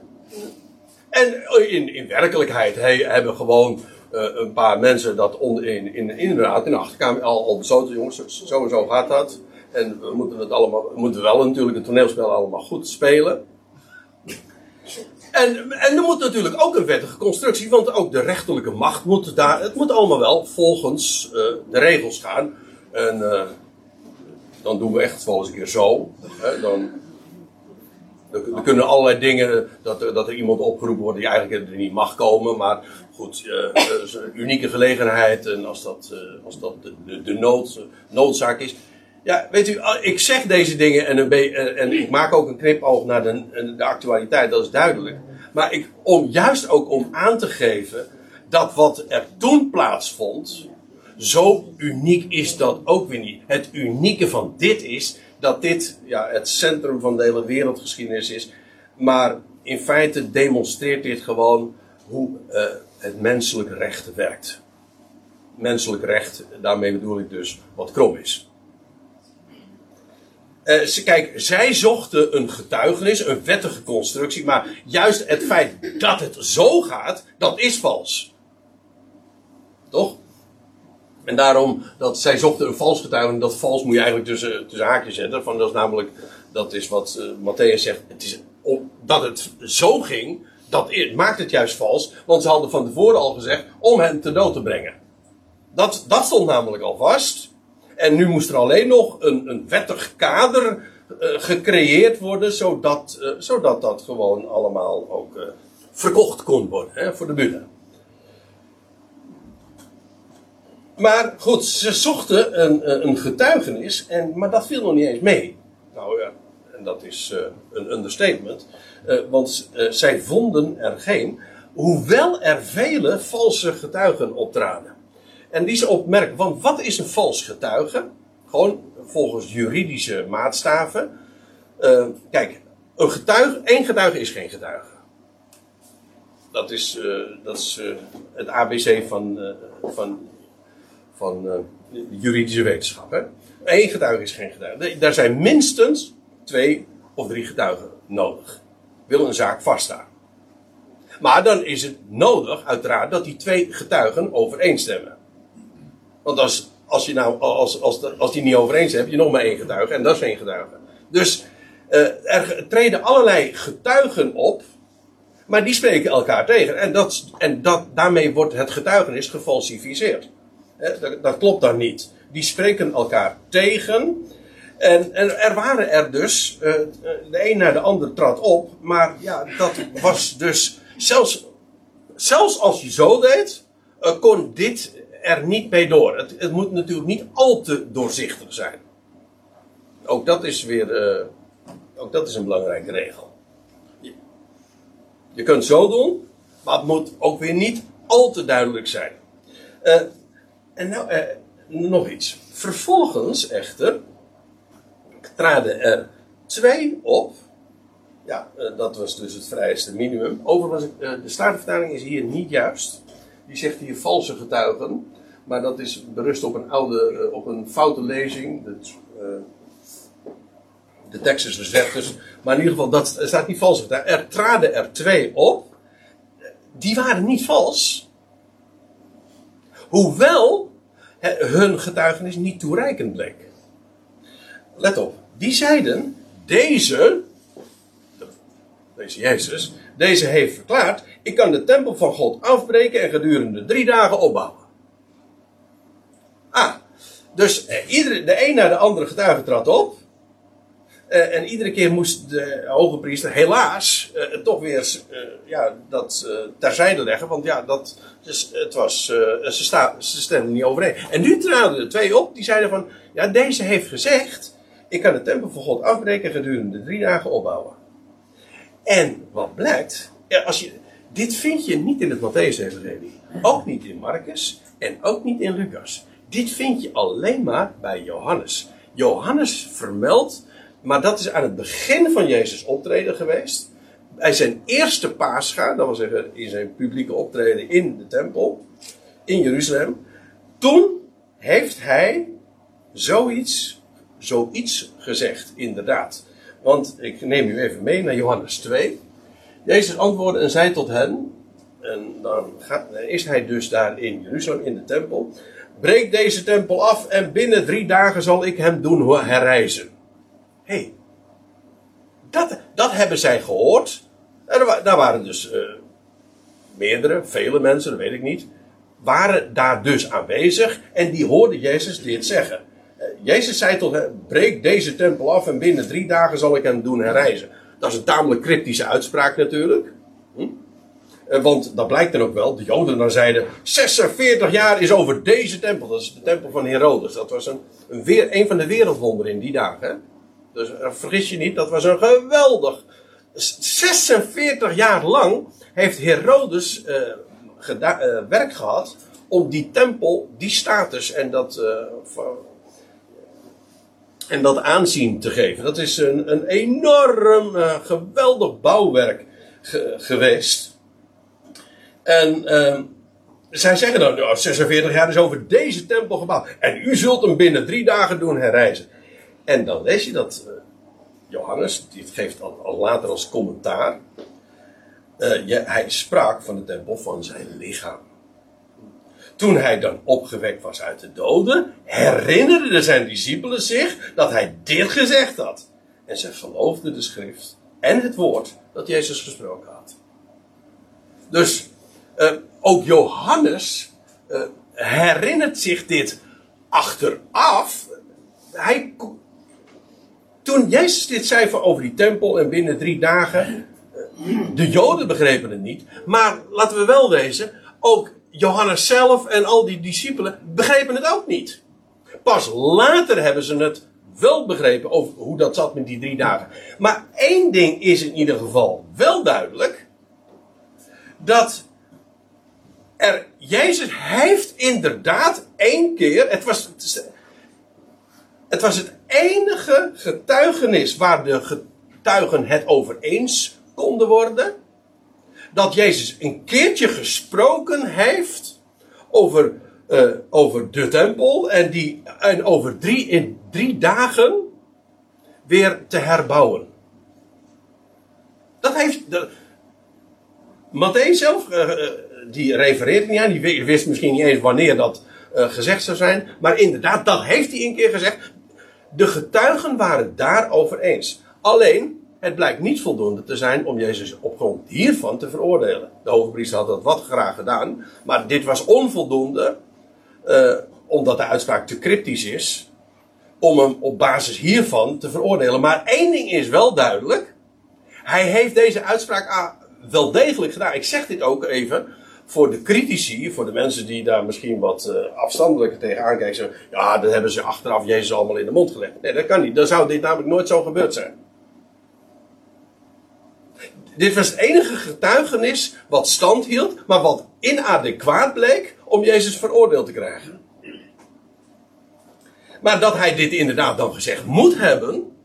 En in, in werkelijkheid hey, hebben gewoon uh, een paar mensen dat on, in, inderdaad in de achterkamer al, al besloten, jongens, zo en zo gaat dat. En we moeten het allemaal, we moeten wel natuurlijk het toneelspel allemaal goed spelen. En, en er moet natuurlijk ook een wettige constructie, want ook de rechterlijke macht moet daar, het moet allemaal wel volgens uh, de regels gaan. En dan doen we echt eens een keer zo. Hè, dan, Er, er kunnen allerlei dingen, dat, dat er iemand opgeroepen wordt die eigenlijk er niet mag komen. Maar goed, eh, een unieke gelegenheid. En als dat, eh, als dat de, de, nood, noodzaak is. Ja, weet u, ah, ik zeg deze dingen en, en ik maak ook een knipoog naar de, de actualiteit, dat is duidelijk. Maar ik, om, juist ook om aan te geven dat wat er toen plaatsvond, zo uniek is dat ook weer niet. Het unieke van dit is dat dit ja, het centrum van de hele wereldgeschiedenis is. Maar in feite demonstreert dit gewoon hoe eh, het menselijk recht werkt. Menselijk recht, daarmee bedoel ik dus wat krom is. Eh, ze- kijk, zij zochten een getuigenis, een wettige constructie, maar juist het feit dat het zo gaat, dat is vals. Toch? En daarom dat zij zochten een vals getuige, dat vals moet je eigenlijk tussen, tussen haakjes zetten. Van, dat is namelijk, dat is wat eh, Matthäus zegt, het is, om, dat het zo ging, dat maakt het juist vals, want ze hadden van tevoren al gezegd om hen te dood te brengen. Dat, dat stond namelijk al vast. En nu moest er alleen nog een, een wettig kader eh, gecreëerd worden, zodat, eh, zodat dat gewoon allemaal ook verkocht kon worden hè, voor de buren. Maar goed, ze zochten een, eh, een getuigenis, en, maar dat viel nog niet eens mee. Nou ja, en dat is eh, een understatement. Eh, want zij vonden er geen, hoewel er vele valse getuigen optraden. En die is opmerkelijk, want wat is een vals getuige? Gewoon volgens juridische maatstaven. Kijk, een getuige, één getuige is geen getuige. Dat is, dat is het ABC van, van, van eh, juridische wetenschap. Hè? Eén getuige is geen getuige. Daar zijn minstens twee of drie getuigen nodig. Wil een zaak vaststaan. Maar dan is het nodig, uiteraard, dat die twee getuigen overeenstemmen. Want als, als, je nou, als, als, als die niet overeenstemmen, heb je nog maar één getuige en dat is één getuige. Dus eh, er treden allerlei getuigen op, maar die spreken elkaar tegen. En, dat, en dat, daarmee wordt het getuigenis gefalsificeerd. Dat, dat klopt dan niet. Die spreken elkaar tegen. En, en er waren er dus, eh, de een naar de ander trad op, maar ja, dat was dus, zelfs, zelfs als je zo deed, eh, kon dit er niet mee door. Het, het moet natuurlijk niet al te doorzichtig zijn. Ook dat is weer, eh, ook dat is een belangrijke regel. Je, kunt zo doen, maar het moet ook weer niet al te duidelijk zijn. Eh, en nou, eh, nog iets. Vervolgens echter traden er twee op. Ja, eh, dat was dus het vrijste minimum. Overigens, eh, de Statenvertaling is hier niet juist. Die zegt hier valse getuigen. Maar dat is berust op een oude, eh, op een foute lezing. Dat, de tekst is weg. Dus, maar in ieder geval, dat staat niet getuigen. Er traden er twee op. Die waren niet vals. Hoewel hun getuigenis niet toereikend bleek. Let op, die zeiden: deze, deze Jezus, deze heeft verklaard: ik kan de tempel van God afbreken en gedurende drie dagen opbouwen. Ah, dus eh, iedere, de een naar de andere getuige trad op. Eh, en iedere keer moest de hoge priester helaas eh, toch weer eh, ja, dat terzijde leggen. Want ja, dat, dus, het was, ze, sta, ze stemden niet overeen. En nu traden er twee op die zeiden van... Ja, deze heeft gezegd... Ik kan de tempel van God afbreken en gedurende drie dagen opbouwen. En wat blijkt... Ja, als je, dit vind je niet in het Matthäus-evangelie. Ook niet in Marcus. En ook niet in Lucas. Dit vind je alleen maar bij Johannes. Johannes vermeldt maar dat is aan het begin van Jezus optreden geweest. Bij zijn eerste paascha, dat wil zeggen in zijn publieke optreden in de tempel, in Jeruzalem. Toen heeft hij zoiets, zoiets gezegd, inderdaad. Want ik neem u even mee naar Johannes 2. Jezus antwoordde en zei tot hen, en dan, gaat, is hij dus daar in Jeruzalem in de tempel. Breek deze tempel af en binnen drie dagen zal ik hem doen herrijzen. Hey, dat, dat hebben zij gehoord. Wa- daar waren dus eh, meerdere, vele mensen, dat weet ik niet, waren daar dus aanwezig en die hoorden Jezus dit zeggen. Eh, Jezus zei tot breek deze tempel af en binnen drie dagen zal ik hem doen herrijzen. Dat is een tamelijk cryptische uitspraak natuurlijk. Hm? Eh, Want dat blijkt dan ook wel. De Joden dan zeiden: 46 jaar is over deze tempel. Dat is de tempel van Herodes. Dat was een, een, weer, van de wereldwonderen in die dagen. Dus eh, vergis je niet, dat was een geweldig. 46 jaar lang heeft Herodes eh, eh, werk gehad om die tempel, die status en dat, en dat aanzien te geven. Dat is een, een enorm, geweldig bouwwerk ge- geweest. En ehm, zij zeggen dan, nou, 46 jaar is over deze tempel gebouwd. En u zult hem binnen drie dagen doen herrijzen. En dan lees je dat eh, Johannes, dit geeft al, later als commentaar. eh, hij sprak van de tempel van zijn lichaam. Toen hij dan opgewekt was uit de doden, herinnerden zijn discipelen zich dat hij dit gezegd had. En ze geloofden de schrift en het woord dat Jezus gesproken had. Dus eh, ook Johannes herinnert zich dit achteraf. Hij, toen Jezus dit zei over die tempel en binnen drie dagen, de Joden begrepen het niet. Maar laten we wel wezen, ook Johannes zelf en al die discipelen begrepen het ook niet. Pas later hebben ze het wel begrepen over hoe dat zat met die drie dagen. Maar één ding is in ieder geval wel duidelijk. Dat er, Jezus heeft inderdaad één keer, het was, het was het enige getuigenis waar de getuigen het over eens konden worden. Dat Jezus een keertje gesproken heeft over, eh, over de tempel en, die, en over drie, in drie dagen weer te herbouwen. Dat heeft. De, Matthäus zelf, eh, eh, die refereert niet aan, die wi- wist misschien niet eens wanneer dat gezegd zou zijn. Maar inderdaad, dat heeft hij een keer gezegd. De getuigen waren daarover eens. Alleen, het blijkt niet voldoende te zijn om Jezus op grond hiervan te veroordelen. De hoge had dat wat graag gedaan, maar dit was onvoldoende, eh, omdat de uitspraak te cryptisch is, om hem op basis hiervan te veroordelen. Maar één ding is wel duidelijk. Hij heeft deze uitspraak ah, wel degelijk gedaan. Ik zeg dit ook even voor de critici, voor de mensen die daar misschien wat eh, afstandelijker tegenaan kijken. Zeggen, ja, dat hebben ze achteraf Jezus allemaal in de mond gelegd. Nee, dat kan niet. Dan zou dit namelijk nooit zo gebeurd zijn. Dit was het enige getuigenis wat stand hield, maar wat inadequaat bleek om Jezus veroordeeld te krijgen. Maar dat hij dit inderdaad dan gezegd moet hebben,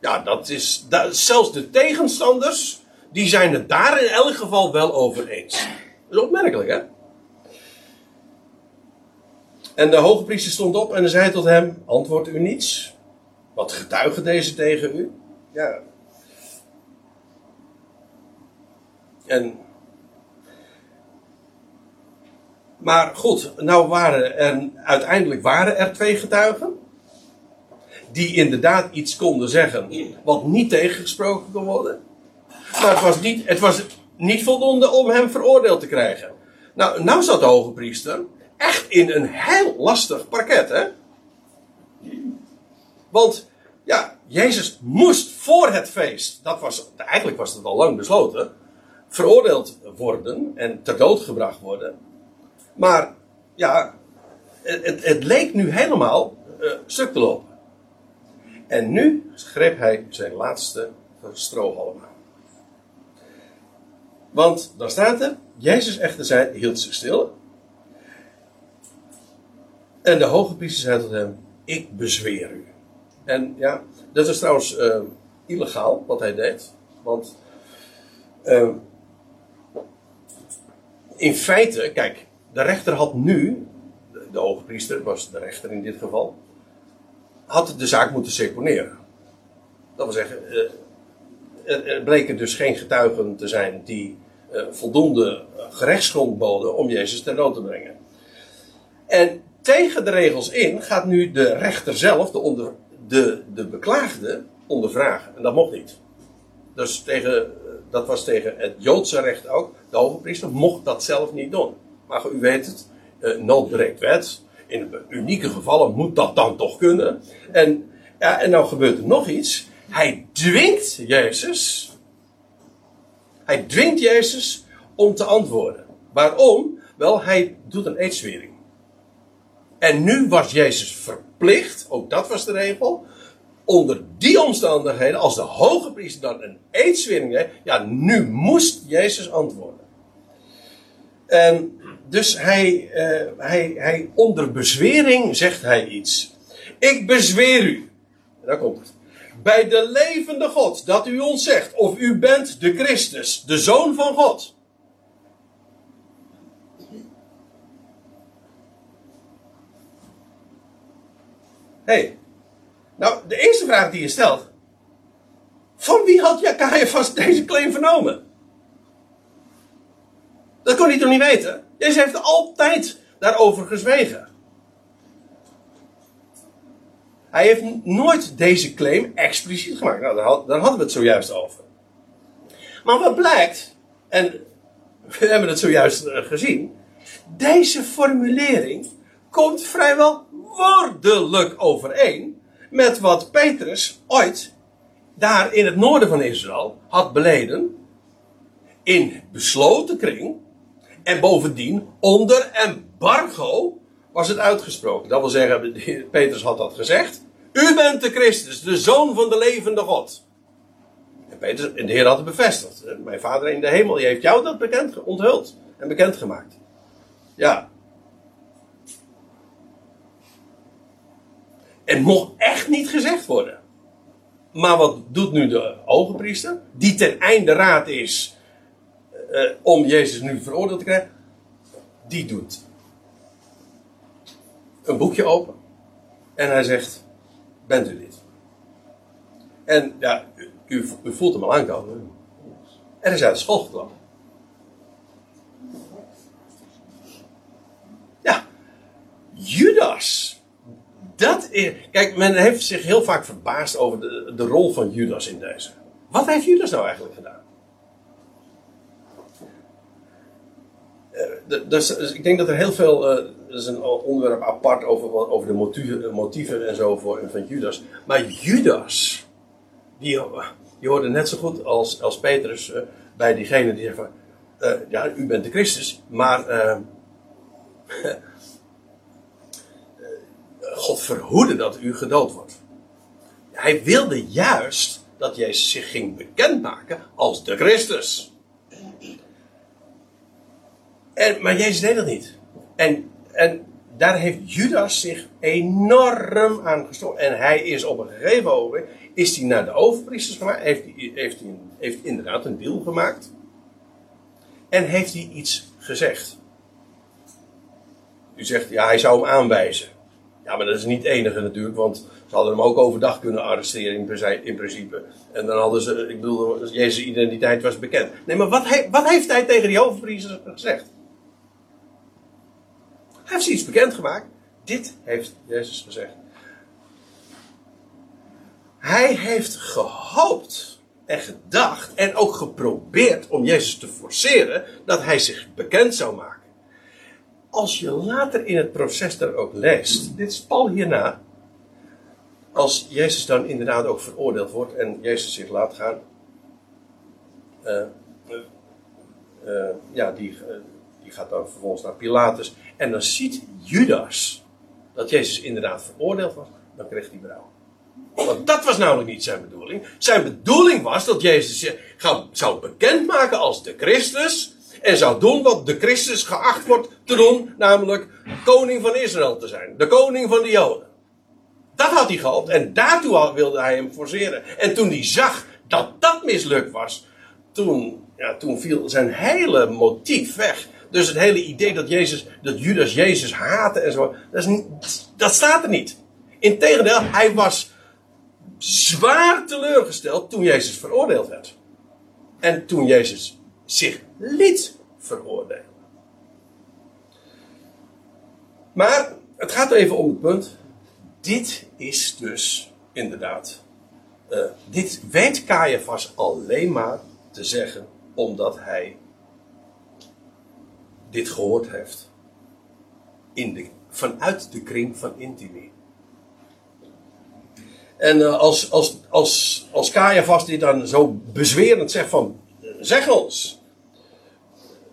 ja, dat is, zelfs de tegenstanders, die zijn het daar in elk geval wel over eens. Is opmerkelijk, hè? En de hoge priester stond op en zei tot hem, antwoordt u niets? Wat getuigen deze tegen u? Ja. En maar goed, nou waren er, uiteindelijk waren er twee getuigen. Die inderdaad iets konden zeggen wat niet tegengesproken kon worden. Maar het was niet, het was niet voldoende om hem veroordeeld te krijgen. Nou, nou zat de hoge priester echt in een heel lastig parket, hè? Want, ja, Jezus moest voor het feest, dat was, eigenlijk was het al lang besloten, veroordeeld worden en ter dood gebracht worden. Maar ja, het, het leek nu helemaal uh, stuk te lopen. En nu greep hij zijn laatste strohalm aan. Want dan staat er, Jezus echter zei, hield zich stil. En de hoge priester zei tot hem, ik bezweer u. En ja, dat is trouwens uh, illegaal wat hij deed. Want uh, in feite, kijk, de rechter had nu, de, de priester was de rechter in dit geval, had de zaak moeten seponeren. Dat wil zeggen, uh, er, er, bleken dus geen getuigen te zijn die voldoende gerechtsgrond boden om Jezus ter dood te brengen. En tegen de regels in gaat nu de rechter zelf, de, onder, de, de beklaagde, ondervragen. En dat mocht niet. Dus tegen, dat was tegen het Joodse recht ook. De hoge priester mocht dat zelf niet doen. Maar u weet het, uh, nood breekt wet. In unieke gevallen moet dat dan toch kunnen. En, en nou gebeurt er nog iets. hij dwingt Jezus. Hij dwingt Jezus om te antwoorden. Waarom? Wel, hij doet een eedswering. En nu was Jezus verplicht, ook dat was de regel, onder die omstandigheden, als de hoge priester dan een eedswering deed, ja, nu moest Jezus antwoorden. En dus hij, uh, hij, hij, onder bezwering zegt hij iets. Ik bezweer u. En daar komt het. Bij de levende God, dat u ons zegt, of u bent de Christus, de Zoon van God. hey, nou, de eerste vraag die je stelt. Van wie had vast deze claim vernomen? Dat kon hij toch niet weten? Jezus heeft altijd daarover gezwegen. Hij heeft nooit deze claim expliciet gemaakt. Nou, daar, hadden we het zojuist over. Maar wat blijkt, en we hebben het zojuist eh, gezien, deze formulering komt vrijwel woordelijk overeen met wat Petrus ooit daar in het noorden van Israël had beleden. In besloten kring. En bovendien onder embargo was het uitgesproken. Dat wil zeggen, Petrus had dat gezegd. U bent de Christus, de zoon van de levende God. En, de Heer had het bevestigd. Mijn vader in de hemel, die heeft jou dat bekend onthuld en bekendgemaakt. Ja, En mocht echt niet gezegd worden. Maar wat doet nu de hoge priester? Die ten einde raad is uh, om Jezus nu veroordeeld te krijgen. Die doet een boekje open. En hij zegt, bent u dit? En ja, u, u voelt hem al aankomen. Er is uit de school geklapt. Ja, Judas dat is, kijk, men heeft zich heel vaak verbaasd over de, de rol van Judas in deze. Wat heeft Judas nou eigenlijk gedaan? Uh, dus, dus, ik denk dat er heel veel. Uh, er is een onderwerp apart over, over de motieven, motieven en zo voor, van Judas. Maar Judas, die, die hoorde net zo goed als, als Petrus bij diegene die zegt van. ja, u bent de Christus, maar God verhoede dat u gedood wordt. Hij wilde juist dat Jezus zich ging bekendmaken als de Christus. En, maar Jezus deed dat niet. En, en daar heeft Judas zich enorm aan gestoord. En hij is op een gegeven moment is hij naar de overpriesters gemaakt. Heeft heeft heeft inderdaad een deal gemaakt. En heeft hij iets gezegd. U zegt, ja, hij zou hem aanwijzen. Ja, maar dat is niet het enige natuurlijk, want ze hadden hem ook overdag kunnen arresteren in, principe. En dan hadden ze, ik bedoel, Jezus' identiteit was bekend. Nee, maar wat, wat heeft hij tegen die hoofdpriesters gezegd? Heeft iets bekendgemaakt. Dit heeft Jezus gezegd. Hij heeft gehoopt en gedacht en ook geprobeerd om Jezus te forceren dat hij zich bekend zou maken als je later in het proces daar ook leest, dit is Paul hierna, als Jezus dan inderdaad ook veroordeeld wordt en Jezus zich laat gaan, uh, uh, ja, die, die gaat dan vervolgens naar Pilatus en dan ziet Judas dat Jezus inderdaad veroordeeld was, dan kreeg hij berouw. Want dat was namelijk niet zijn bedoeling. Zijn bedoeling was dat Jezus zich zou bekendmaken als de Christus en zou doen wat de Christus geacht wordt te doen, namelijk koning van Israël te zijn. De koning van de Joden. Dat had hij gehoopt en daartoe wilde hij hem forceren. En toen hij zag dat dat mislukt was, toen, ja, toen viel zijn hele motief weg. Dus het hele idee dat, Jezus, dat Judas Jezus haatte en zo, dat, is niet, dat staat er niet. Integendeel, hij was zwaar teleurgesteld toen Jezus veroordeeld werd. En toen Jezus zich liet veroordelen. Maar het gaat even om het punt. Dit is dus inderdaad. Uh, dit weet Caiaphas alleen maar te zeggen omdat hij dit gehoord heeft. In de, vanuit de kring van Intimi. En uh, als, als, als, als Caiaphas dit dan zo bezwerend zegt van, zeg ons.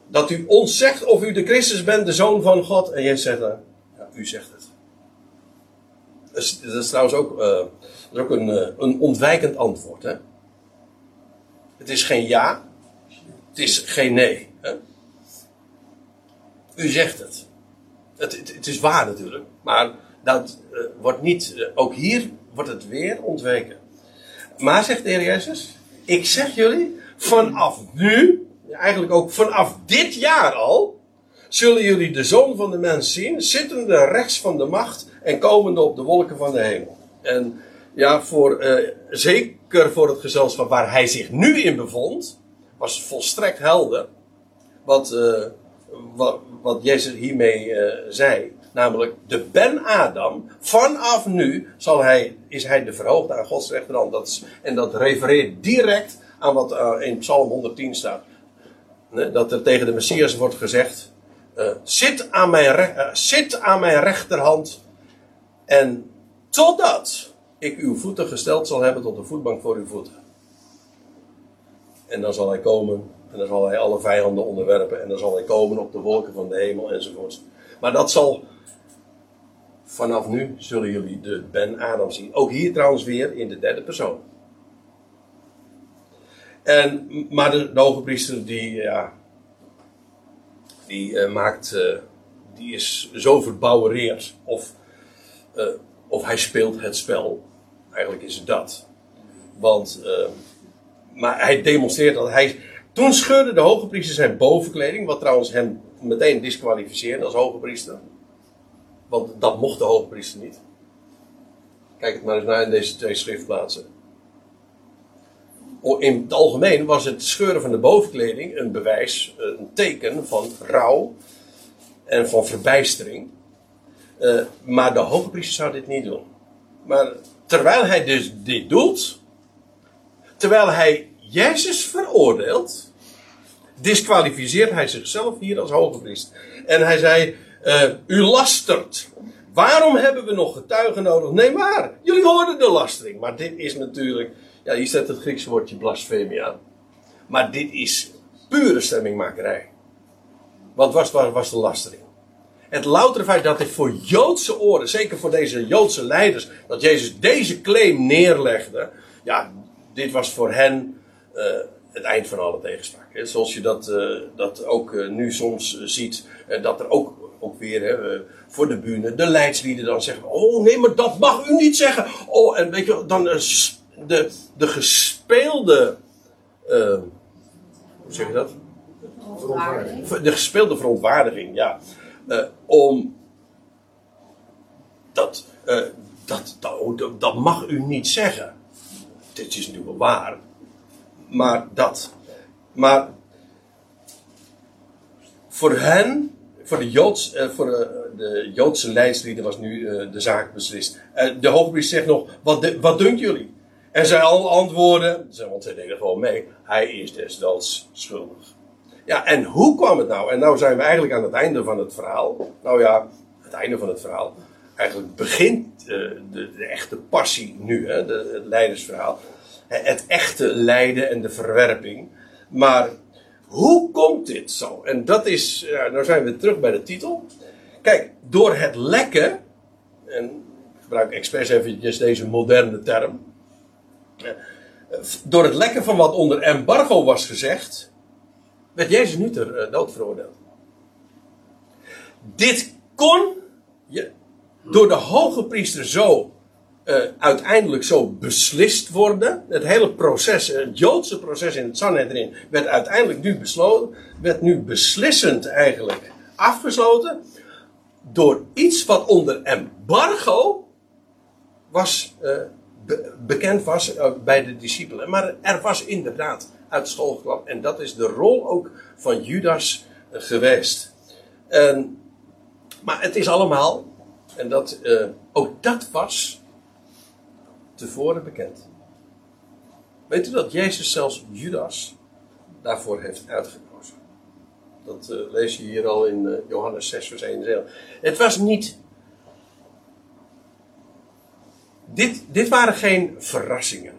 Dat u ons zegt of u de Christus bent, de Zoon van God. En Jezus zegt dan, ja, u zegt het. Dat is, dat trouwens ook, uh, dat ook een, een ontwijkend antwoord. Hè? Het is geen ja, het is geen nee. Hè? U zegt het. Het, het. het, is waar natuurlijk, maar dat uh, wordt niet, ook hier wordt het weer ontweken. Maar zegt de Heer Jezus, ik zeg jullie, vanaf nu, eigenlijk ook vanaf dit jaar al, zullen jullie de Zoon van de Mens zien, zittende rechts van de macht en komende op de wolken van de hemel. En ja, voor, uh, zeker voor het gezelschap waar hij zich nu in bevond, was volstrekt helder wat, wat, wat Jezus hiermee uh, zei. Namelijk, de Ben-Adam, vanaf nu zal hij, is hij de verhoogde aan Gods rechterhand. Dat is, en dat refereert direct aan wat in Psalm 110 staat. Dat er tegen de Messias wordt gezegd, uh, zit, aan mijn zit aan mijn rechterhand en totdat ik uw voeten gesteld zal hebben tot de voetbank voor uw voeten. En dan zal hij komen en dan zal hij alle vijanden onderwerpen en dan zal hij komen op de wolken van de hemel enzovoort. Maar dat zal vanaf nu zullen jullie de Ben Adam zien. Ook hier trouwens weer in de derde persoon. En, maar de, de hoge priester die, ja, die uh, maakt, uh, die is zo verbouwereerd. Of, uh, of hij speelt het spel. Eigenlijk is het dat. Want, maar hij demonstreert dat hij. Toen scheurde de hoge priester zijn bovenkleding, wat trouwens hem meteen disqualificeerde als hoge priester. Want dat mocht de hoge priester niet. Kijk het maar eens naar in deze twee schriftplaatsen. In het algemeen was het scheuren van de bovenkleding een bewijs, een teken van rouw en van verbijstering. Uh, maar de hoge priester zou dit niet doen. Maar terwijl hij dus dit doet, terwijl hij Jezus veroordeelt, disqualificeert hij zichzelf hier als hoge priester. En hij zei, uh, u lastert. Waarom hebben we nog getuigen nodig? Nee maar, jullie hoorden de lastering. Maar dit is natuurlijk, ja hier staat het Griekse woordje blasfemie aan. Maar dit is pure stemmingmakerij. Wat was, was, was de lastering? Het loutere feit dat dit voor Joodse oren, zeker voor deze Joodse leiders, dat Jezus deze claim neerlegde. Ja, dit was voor hen het eind van alle tegenspraak. Zoals je dat, uh, dat ook uh, nu soms ziet, dat er ook, ook weer hè, voor de bühne de leidslieden dan zeggen: Oh nee, maar dat mag u niet zeggen. Oh, en weet je, dan de, de gespeelde. hoe zeg je dat? De gespeelde verontwaardiging, ja. om. Dat, dat, dat, dat mag u niet zeggen. Dit is natuurlijk wel waar maar dat. Maar voor hen, voor de, Joods, uh, voor de, de, Joodse leidslieden was nu uh, de zaak beslist. Uh, de hoogpriester zegt nog, wat, de, wat dunkt jullie? En zij al antwoorden, want zij deden gewoon mee, hij is deswels schuldig. Ja, en hoe kwam het nou? En nou zijn we eigenlijk aan het einde van het verhaal. Nou ja, het einde van het verhaal. Eigenlijk begint de, de, echte passie nu, hè, de, het leidersverhaal het echte lijden en de verwerping. Maar hoe komt dit zo? En dat is, ja, nou zijn we terug bij de titel. Kijk, door het lekken, en ik gebruik expres eventjes deze moderne term. Door het lekken van wat onder embargo was gezegd, werd Jezus nu ter eh, dood veroordeeld. Dit kon door de hoge priester zo uh, uiteindelijk zo beslist worden. Het hele proces, het Joodse proces in het Sanhedrin, werd uiteindelijk nu besloten, werd nu beslissend eigenlijk afgesloten. Door iets wat onder embargo was, be bekend was uh, bij de discipelen. Maar er was inderdaad uit school geklapt. En dat is de rol ook van Judas geweest. Maar het is allemaal, en dat, ook dat was tevoren bekend. Weet u dat Jezus zelfs Judas daarvoor heeft uitgekozen? Dat uh, lees je hier al in uh, Johannes 6, vers 1 Het was niet. dit, dit waren geen verrassingen.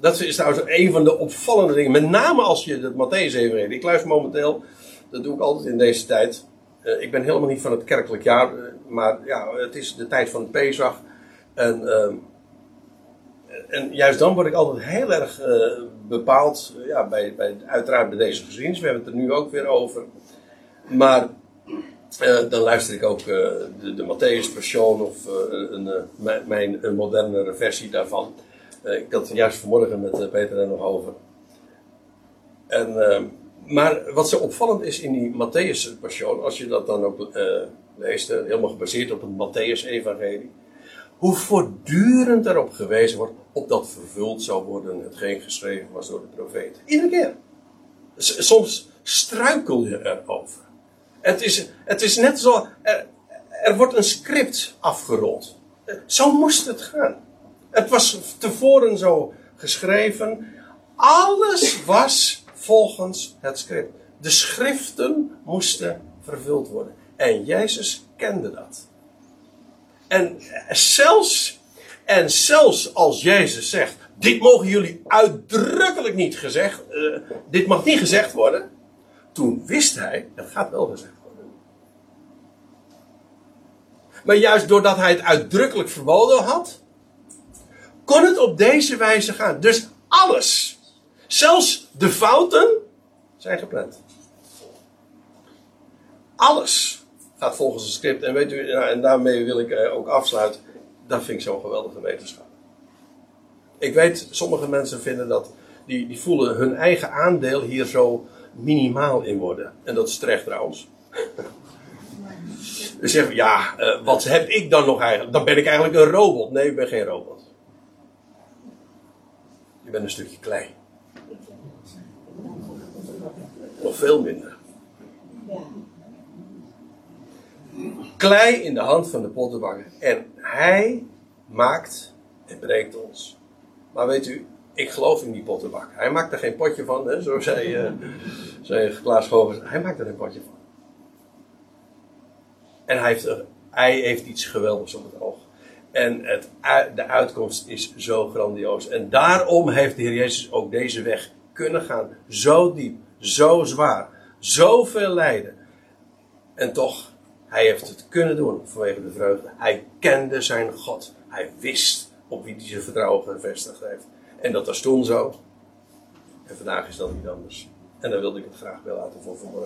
Dat is trouwens een van de opvallende dingen. Met name als je het Matthäus evangelie. Ik luister momenteel, dat doe ik altijd in deze tijd. Uh, ik ben helemaal niet van het kerkelijk jaar. Maar ja, het is de tijd van Pesach. En, uh, en juist dan word ik altijd heel erg uh, bepaald. ja, bij, bij, uiteraard bij deze geschiedenis. We hebben het er nu ook weer over. Maar dan luister ik ook de, de Matthäus Passion of een, mijn, een modernere versie daarvan. Ik had het juist vanmorgen met Peter er nog over. En, maar wat zo opvallend is in die Matthäus Passion, als je dat dan ook leest, helemaal gebaseerd op het Matthäus-evangelie, hoe voortdurend erop gewezen wordt op dat vervuld zou worden hetgeen geschreven was door de profeet. Iedere keer. S soms struikel je erover. Het is, het is net zo, er, er wordt een script afgerond. Zo moest het gaan. Het was tevoren zo geschreven. Alles was volgens het script. De schriften moesten vervuld worden. En Jezus kende dat. En zelfs, en zelfs als Jezus zegt: Dit mogen jullie uitdrukkelijk niet gezegd, uh, dit mag niet gezegd worden. Toen wist hij, het gaat wel gezegd worden. Maar juist doordat hij het uitdrukkelijk verboden had, kon het op deze wijze gaan. Dus alles, zelfs de fouten, zijn gepland. Alles gaat volgens het script. En weet u, nou, en daarmee wil ik eh, ook afsluiten. Dat vind ik zo'n geweldige wetenschap. Ik weet, sommige mensen vinden dat, die, die voelen hun eigen aandeel hier zo minimaal in worden. En dat is terecht trouwens. Ze zeggen, ja, uh, wat heb ik dan nog eigenlijk? Dan ben ik eigenlijk een robot. Nee, ik ben geen robot. Je bent een stukje klei. Nog veel minder. Klei in de hand van de pottenbakker. En hij maakt en breekt ons. Maar weet u, ik geloof in die pottenbak. Hij maakt er geen potje van, hè, zo zei, uh, zei Klaas Govers. Hij maakt er een potje van. En hij heeft, hij heeft iets geweldigs op het oog. En het, de uitkomst is zo grandioos. En daarom heeft de Heer Jezus ook deze weg kunnen gaan. Zo diep, zo zwaar, zoveel lijden. En toch, hij heeft het kunnen doen vanwege de vreugde. Hij kende zijn God. Hij wist op wie hij zijn vertrouwen gevestigd heeft. En dat was toen zo. En vandaag is dat niet anders. En daar wilde ik het graag wel laten voor vanmorgen.